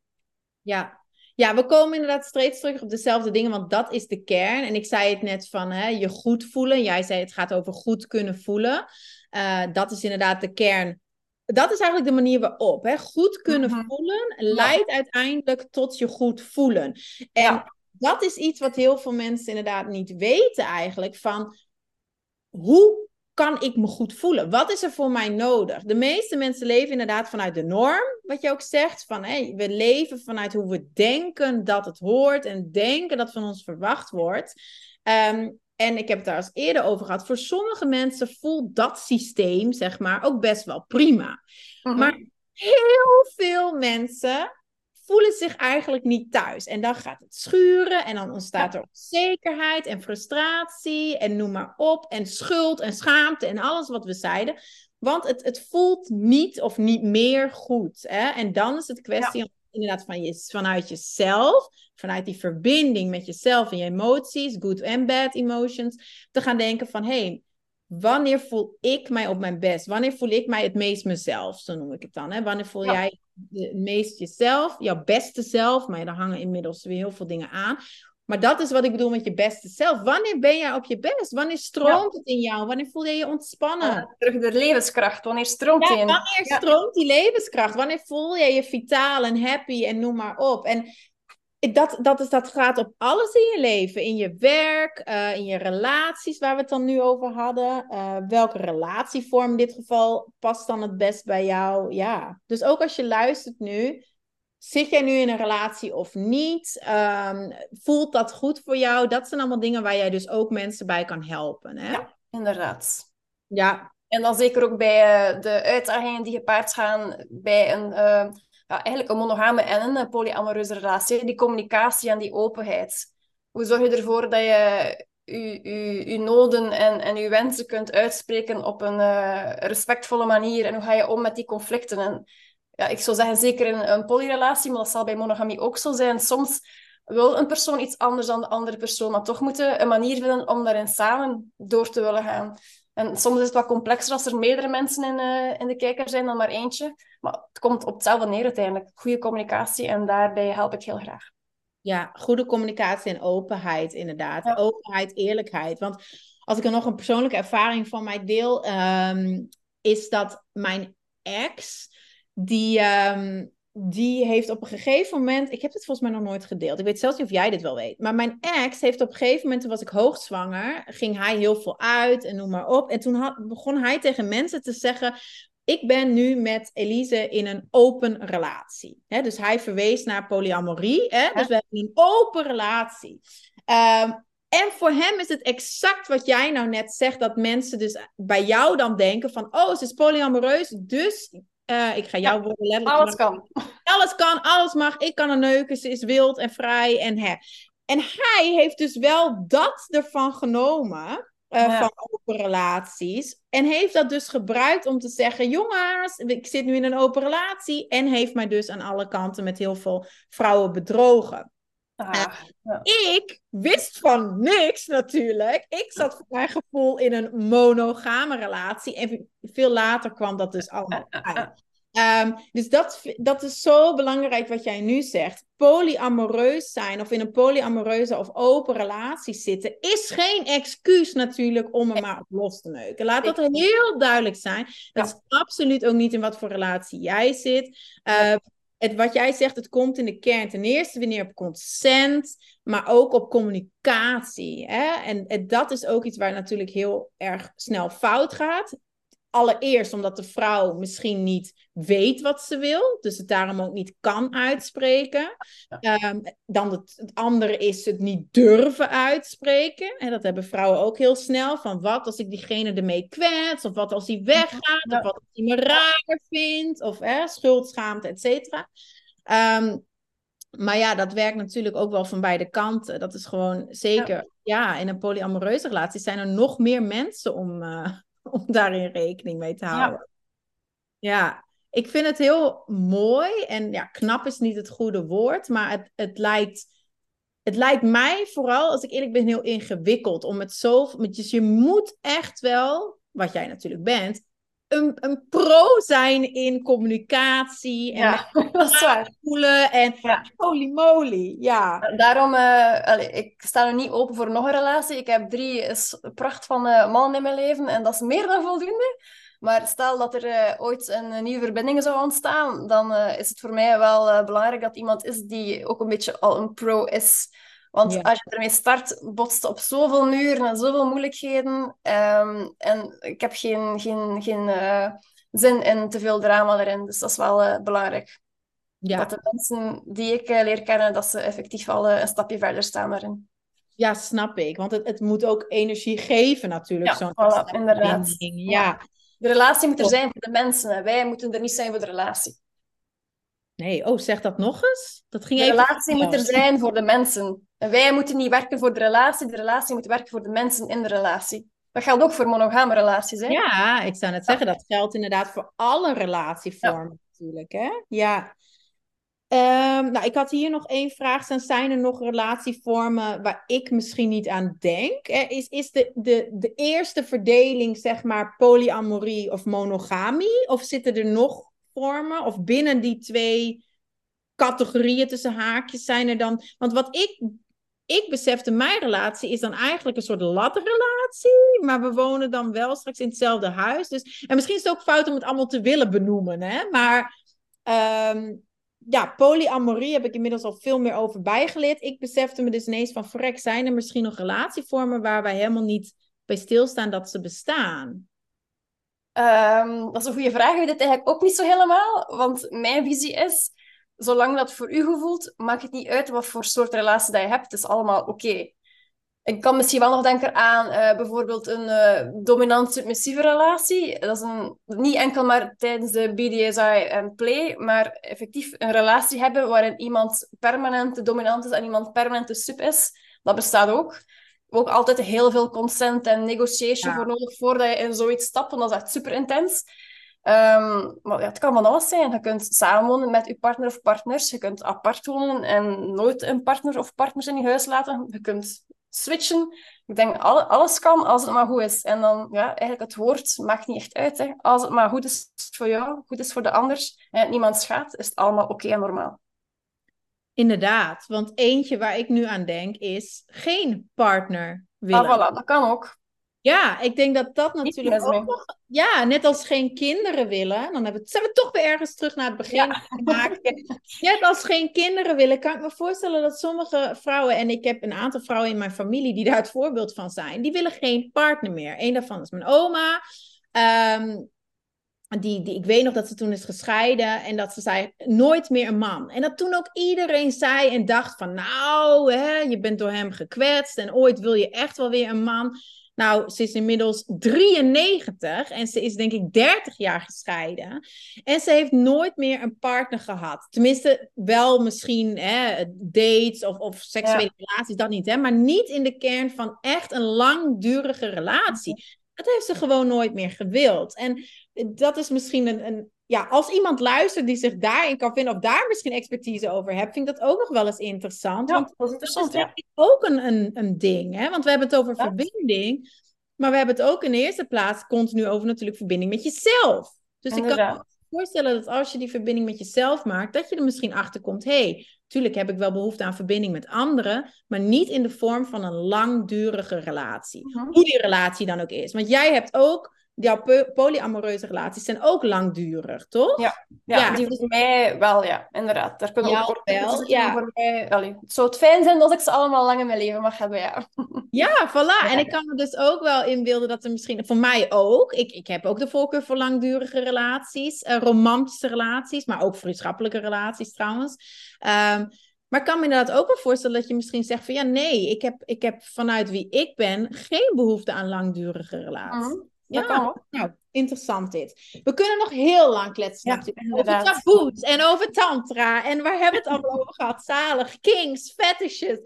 Ja. Ja, we komen inderdaad steeds terug op dezelfde dingen, want dat is de kern. En ik zei het net van hè, je goed voelen. Jij zei het gaat over goed kunnen voelen. Uh, dat is inderdaad de kern. Dat is eigenlijk de manier waarop. Hè? Goed kunnen Mhm. voelen leidt uiteindelijk tot je goed voelen. En dat is iets wat heel veel mensen inderdaad niet weten eigenlijk. Van hoe kan ik me goed voelen? Wat is er voor mij nodig? De meeste mensen leven inderdaad vanuit de norm, wat je ook zegt. Van, we leven vanuit hoe we denken dat het hoort en denken dat van ons verwacht wordt. Ehm, en ik heb het daar eens eerder over gehad. Voor sommige mensen voelt dat systeem, zeg maar, ook best wel prima. Mhm. Maar heel veel mensen voelen zich eigenlijk niet thuis. En dan gaat het schuren en dan ontstaat er onzekerheid en frustratie en noem maar op. En schuld en schaamte en alles wat we zeiden. Want het, het voelt niet of niet meer goed. Hè? En dan is het kwestie om inderdaad van je, vanuit jezelf, vanuit die verbinding met jezelf en je emoties, good en bad emotions, te gaan denken van hé, hey, wanneer voel ik mij op mijn best? Wanneer voel ik mij het meest mezelf? Zo noem ik het dan. Hè? Wanneer voel Ja. jij het meest jezelf, jouw beste zelf? Maar daar hangen inmiddels weer heel veel dingen aan. Maar dat is wat ik bedoel met je beste zelf. Wanneer ben jij op je best? Wanneer stroomt het in jou? Wanneer voel je je ontspannen? Ja, terug de levenskracht. Wanneer stroomt Ja, die in? wanneer stroomt die levenskracht? Wanneer voel je je vitaal en happy en noem maar op? En dat, dat, is, dat gaat op alles in je leven. In je werk, eh, in je relaties, waar we het dan nu over hadden. Eh, welke relatievorm in dit geval past dan het best bij jou? Ja, dus ook als je luistert nu... Zit jij nu in een relatie of niet? Ehm, voelt dat goed voor jou? Dat zijn allemaal dingen waar jij dus ook mensen bij kan helpen. Hè? Ja. Inderdaad. ja. En dan zeker ook bij eh, de uitdagingen die gepaard gaan bij een, ja, eigenlijk een monogame en een eh, polyamoreuze relatie. Die communicatie en die openheid. Hoe zorg je ervoor dat je je, je, je noden en, en je wensen kunt uitspreken op een eh, respectvolle manier? En hoe ga je om met die conflicten? En ja, ik zou zeggen, zeker in een polyrelatie, maar dat zal bij monogamie ook zo zijn. Soms wil een persoon iets anders dan de andere persoon, maar toch moeten een manier vinden om daarin samen door te willen gaan. En soms is het wat complexer als er meerdere mensen in, eh, in de kijker zijn dan maar eentje. Maar het komt op hetzelfde neer uiteindelijk. Goede communicatie en daarbij help ik heel graag. Ja, goede communicatie en openheid, inderdaad. Ja. Openheid, eerlijkheid. Want als ik er nog een persoonlijke ervaring van mij deel, ehm, is dat mijn ex, die, ehm, die heeft op een gegeven moment, ik heb het volgens mij nog nooit gedeeld, ik weet zelfs niet of jij dit wel weet, maar mijn ex heeft op een gegeven moment, toen was ik hoogzwanger, ging hij heel veel uit en noem maar op. En toen had, begon hij tegen mensen te zeggen, ik ben nu met Elise in een open relatie. Dus hij verwees naar polyamorie. Dus we hebben een open relatie. Ehm, en voor hem is het exact wat jij nou net zegt, dat mensen dus bij jou dan denken van, oh, ze is polyamoreus, dus eh, ik ga jouw woorden letterlijk... Alles kan. Alles kan, alles mag, ik kan er neuken, ze is wild en vrij en hè. En hij heeft dus wel dat ervan genomen, eh, Ja. van open relaties. En heeft dat dus gebruikt om te zeggen, jongens, ik zit nu in een open relatie. En heeft mij dus aan alle kanten met heel veel vrouwen bedrogen. Ah, Ik wist van niks natuurlijk. Ik zat voor mijn gevoel in een monogame relatie. En veel later kwam dat dus allemaal uit. Ehm, dus dat, dat is zo belangrijk wat jij nu zegt. Polyamoreus zijn of in een polyamoreuze of open relatie zitten, is geen excuus natuurlijk om er maar op los te neuken. Laat dat heel duidelijk zijn. Dat is absoluut ook niet in wat voor relatie jij zit. Uh, het, wat jij zegt, het komt in de kern ten eerste wanneer op consent, maar ook op communicatie. Hè? En, en dat is ook iets waar natuurlijk heel erg snel fout gaat. Allereerst omdat de vrouw misschien niet weet wat ze wil, dus het daarom ook niet kan uitspreken. Um, dan het, het, andere is het niet durven uitspreken. En dat hebben vrouwen ook heel snel. Van wat als ik diegene ermee kwets, of wat als hij weggaat, ja. of wat als hij me raar vindt, of hè, schuld, schaamte, et cetera. Um, maar ja, dat werkt natuurlijk ook wel van beide kanten. Dat is gewoon zeker, ja, ja in een polyamoreuze relatie zijn er nog meer mensen om, uh, om daarin rekening mee te houden. Ja. ja, ik vind het heel mooi. En ja, knap is niet het goede woord. Maar het, het, lijkt, het lijkt mij vooral, als ik eerlijk ben, heel ingewikkeld. Om het zo. Dus je moet echt wel, wat jij natuurlijk bent, een, een pro zijn in communicatie en Ja, dat voelen en Ja. holy moly, ja. Daarom, eh, allee, ik sta nog niet open voor nog een relatie. Ik heb drie s- pracht van eh, mannen in mijn leven en dat is meer dan voldoende. Maar stel dat er eh, ooit een, eh, nieuwe verbinding zou ontstaan, dan eh, is het voor mij wel eh, belangrijk dat iemand is die ook een beetje al een pro is. Want Ja. als je ermee start, botst op zoveel muren en zoveel moeilijkheden. Ehm, en ik heb geen, geen, geen eh, zin in te veel drama erin. Dus dat is wel eh, belangrijk. Ja, Dat de mensen die ik eh, leer kennen, dat ze effectief al een stapje verder staan daarin. ja, snap ik. Want het, het moet ook energie geven natuurlijk, Ja, voilà, inderdaad. Ja, De relatie moet er zijn voor de mensen. En wij moeten er niet zijn voor de relatie. Nee, oh, zeg dat nog eens. Dat ging De even... relatie moet er zijn voor de mensen. En wij moeten niet werken voor de relatie. De relatie moet werken voor de mensen in de relatie. Dat geldt ook voor monogame relaties. Hè? Ja, ik zou net zeggen, dat geldt inderdaad voor alle relatievormen natuurlijk, hè? Ja. Ehm, nou, ik had hier nog één vraag. Zijn er nog relatievormen waar ik misschien niet aan denk? Eh, Is, is de, de, de eerste verdeling, zeg maar, polyamorie of monogamie? Of zitten er nog vormen? Of binnen die twee categorieën tussen haakjes zijn er dan... Want wat ik, ik besefte, mijn relatie is dan eigenlijk een soort ladderrelatie. Maar we wonen dan wel straks in hetzelfde huis. Dus, en misschien is het ook fout om het allemaal te willen benoemen, hè? Maar... ehm, ja, polyamorie heb ik inmiddels al veel meer over bijgeleerd. Ik besefte me dus ineens van, verrek, zijn er misschien nog relatievormen waar wij helemaal niet bij stilstaan dat ze bestaan? Ehm, dat is een goede vraag. Ik weet het eigenlijk ook niet zo helemaal. Want mijn visie is, zolang dat voor u gevoelt, maakt het niet uit wat voor soort relatie dat je hebt. Het is allemaal oké. Ik kan misschien wel nog denken aan eh, bijvoorbeeld een eh, dominant-submissieve relatie. Dat is een, niet enkel maar tijdens de BDSI en play, maar effectief een relatie hebben waarin iemand permanent de dominant is en iemand permanent de sub is. Dat bestaat ook. Ook altijd heel veel consent en negotiation Ja. voor nodig voordat je in zoiets stapt, want dat is echt super intens. Ehm, maar ja, het kan van alles zijn. Je kunt samenwonen met je partner of partners. Je kunt apart wonen en nooit een partner of partners in je huis laten. Je kunt switchen. Ik denk, alle, alles kan als het maar goed is. En dan, ja, eigenlijk het woord maakt niet echt uit. Hè. Als het maar goed is voor jou, goed is voor de anders, en het niemand schaadt, is het allemaal oké en normaal. Inderdaad, want eentje waar ik nu aan denk is geen partner willen. Ah, voilà, dat kan ook. Ja, ik denk dat dat natuurlijk ook nog... Ja, net als geen kinderen willen. Dan hebben we, zijn we toch weer ergens terug naar het begin Ja. gemaakt. Net als geen kinderen willen, kan ik me voorstellen dat sommige vrouwen... En ik heb een aantal vrouwen in mijn familie die daar het voorbeeld van zijn. Die willen geen partner meer. Eén daarvan is mijn oma. Ehm, die, die, ik weet nog dat ze toen is gescheiden en dat ze zei, nooit meer een man. En dat toen ook iedereen zei en dacht van, nou, hè, je bent door hem gekwetst en ooit wil je echt wel weer een man. Nou, ze is inmiddels 93 en ze is denk ik 30 jaar gescheiden. En ze heeft nooit meer een partner gehad. Tenminste, wel misschien hè, dates of, of seksuele relaties, dat niet. Hè, maar niet in de kern van echt een langdurige relatie. Dat heeft ze gewoon nooit meer gewild. En dat is misschien een, een ja, als iemand luistert die zich daarin kan vinden of daar misschien expertise over hebt, vind ik dat ook nog wel eens interessant. Ja, Want dat is dat interessant, is ja. denk ik ook een, een, een ding, hè? Want we hebben het over Ja. verbinding, maar we hebben het ook in de eerste plaats continu over natuurlijk verbinding met jezelf. Dus ik kan Inderdaad. Voorstellen dat als je die verbinding met jezelf maakt, dat je er misschien achter komt, hé, hey, tuurlijk heb ik wel behoefte aan verbinding met anderen, maar niet in de vorm van een langdurige relatie. Mhm. Hoe die relatie dan ook is. Want jij hebt ook, jouw po- polyamoreuze relaties zijn ook langdurig, toch? Ja. Ja, Ja. die voor mij wel, ja, inderdaad. Daar kunnen ook wel, zitten, maar ja. voor mij... Allee, het zou het fijn zijn als ik ze allemaal lang in mijn leven mag hebben, ja. Ja, voilà. Ja. En ik kan me dus ook wel inbeelden dat er misschien, voor mij ook, ik, ik heb ook de voorkeur voor langdurige relaties, eh, romantische relaties, maar ook vriendschappelijke relaties trouwens. Ehm, maar ik kan me inderdaad ook wel voorstellen dat je misschien zegt van ja, nee, ik heb, ik heb vanuit wie ik ben geen behoefte aan langdurige relaties. Mhm. Ja, Dat kan nou, interessant dit. We kunnen nog heel lang kletsen Ja, natuurlijk. Over taboes en over tantra. En waar hebben we het allemaal over gehad? Zalig, kings, fetishes.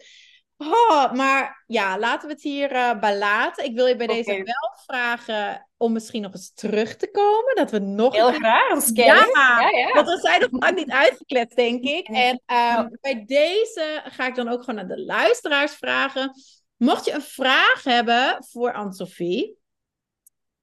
Oh, maar ja, laten we het hier eh bij laten. Ik wil je bij deze wel vragen om misschien nog eens terug te komen. Dat we nog Heel graag, Ja, ja, ja. Want we zijn nog lang niet uitgekletst, denk ik. En Ja. bij deze ga ik dan ook gewoon aan de luisteraars vragen. Mocht je een vraag hebben voor Anne-Sophie,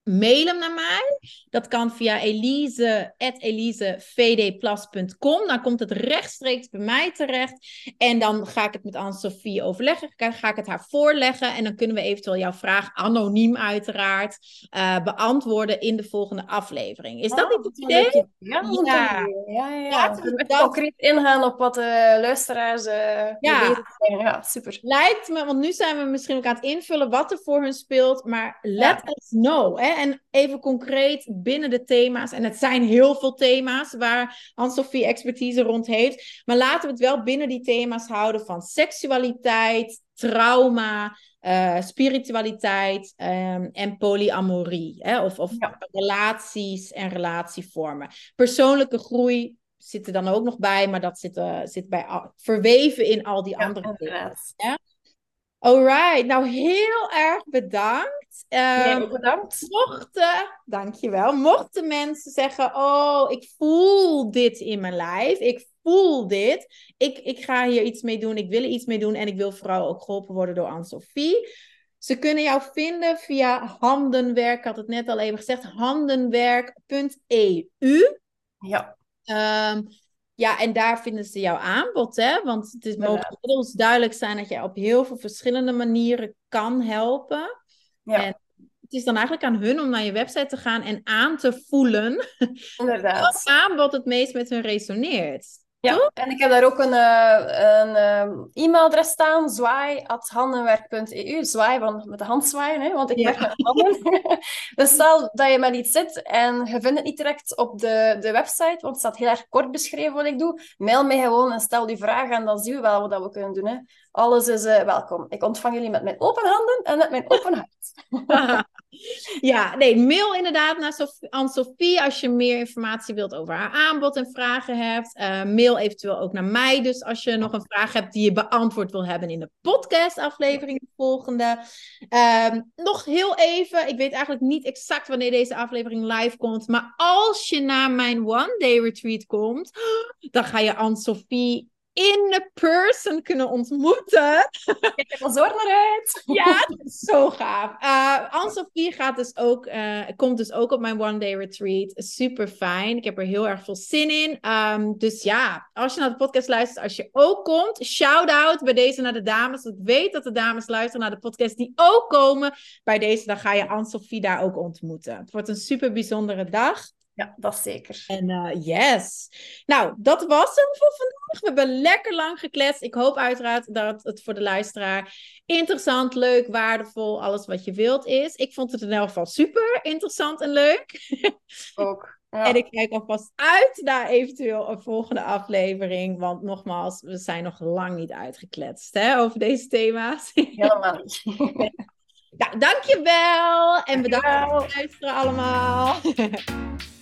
mail hem naar mij. Dat kan via elise, elisevdplas.com. Dan komt het rechtstreeks bij mij terecht. En dan ga ik het met Anne-Sophie overleggen. Ga ik het haar voorleggen. En dan kunnen we eventueel jouw vraag, anoniem uiteraard, uh, beantwoorden in de volgende aflevering. Is dat oh, niet het idee? Ja, ja. ja, ja. Laten we dat... concreet ingaan op wat de luisteraars uh, ja. ja, super. Lijkt me, want nu zijn we misschien ook aan het invullen wat er voor hun speelt. Maar let us know. Hè? En even concreet binnen de thema's. En het zijn heel veel thema's waar Anne-Sophie expertise rond heeft. Maar laten we het wel binnen die thema's houden van seksualiteit, trauma, uh, spiritualiteit um, en polyamorie. Hè? Of, of relaties en relatievormen. Persoonlijke groei zit er dan ook nog bij, maar dat zit, uh, zit bij, verweven in al die andere dingen. Ja? Alright, nou heel erg bedankt. Um, bedankt. Mochten, dankjewel. Mochten mensen zeggen, oh, ik voel dit in mijn lijf. Ik voel dit. Ik, ik ga hier iets mee doen. Ik wil er iets mee doen. En ik wil vooral ook geholpen worden door Anne-Sophie. Ze kunnen jou vinden via handenwerk. Ik had het net al even gezegd. Handenwerk.eu. Ja. Um, ja, en daar vinden ze jouw aanbod, hè? Want het is mogen ons duidelijk zijn dat je op heel veel verschillende manieren kan helpen. Ja. En het is dan eigenlijk aan hun om naar je website te gaan en aan te voelen Inderdaad. wat aanbod het meest met hun resoneert. Ja, en ik heb daar ook een, uh, een uh, e-mailadres staan, zwaai.handenwerk.eu. Zwaai van met de hand zwaaien, hè, want ik werk met handen. dus stel dat je met iets zit en je vindt het niet direct op de, de website, want het staat heel erg kort beschreven wat ik doe, mail mij gewoon en stel die vragen en dan zien we wel wat we kunnen doen. Hè. Alles is uh, welkom. Ik ontvang jullie met mijn open handen en met mijn open hart. ja, nee, mail inderdaad naar Sof Anne-Sophie als je meer informatie wilt over haar aanbod en vragen hebt. Uh, mail eventueel ook naar mij, dus als je nog een vraag hebt die je beantwoord wil hebben in de podcastaflevering, de volgende. Uh, nog heel even, ik weet eigenlijk niet exact wanneer deze aflevering live komt, maar als je naar mijn One Day Retreat komt, dan ga je Anne-Sophie in de person kunnen ontmoeten. Ik heb er zo naar uit. Ja, dat is zo gaaf. Uh, Anne-Sophie gaat dus ook, uh, komt dus ook op mijn one day retreat. Super fijn. Ik heb er heel erg veel zin in. Um, dus ja, als je naar de podcast luistert, als je ook komt, shout-out bij deze naar de dames. Ik weet dat de dames luisteren naar de podcast die ook komen. Bij deze, dan ga je Anne-Sophie daar ook ontmoeten. Het wordt een super bijzondere dag. Ja, dat zeker. En uh, yes. Nou, dat was hem voor vandaag. We hebben lekker lang gekletst. Ik hoop uiteraard dat het voor de luisteraar interessant, leuk, waardevol, alles wat je wilt is. Ik vond het in elk geval super interessant en leuk. Ook. Ja. En ik kijk alvast uit naar eventueel een volgende aflevering. Want nogmaals, we zijn nog lang niet uitgekletst hè, over deze thema's. Helemaal niet. Nou, dankjewel. En bedankt voor het luisteren allemaal.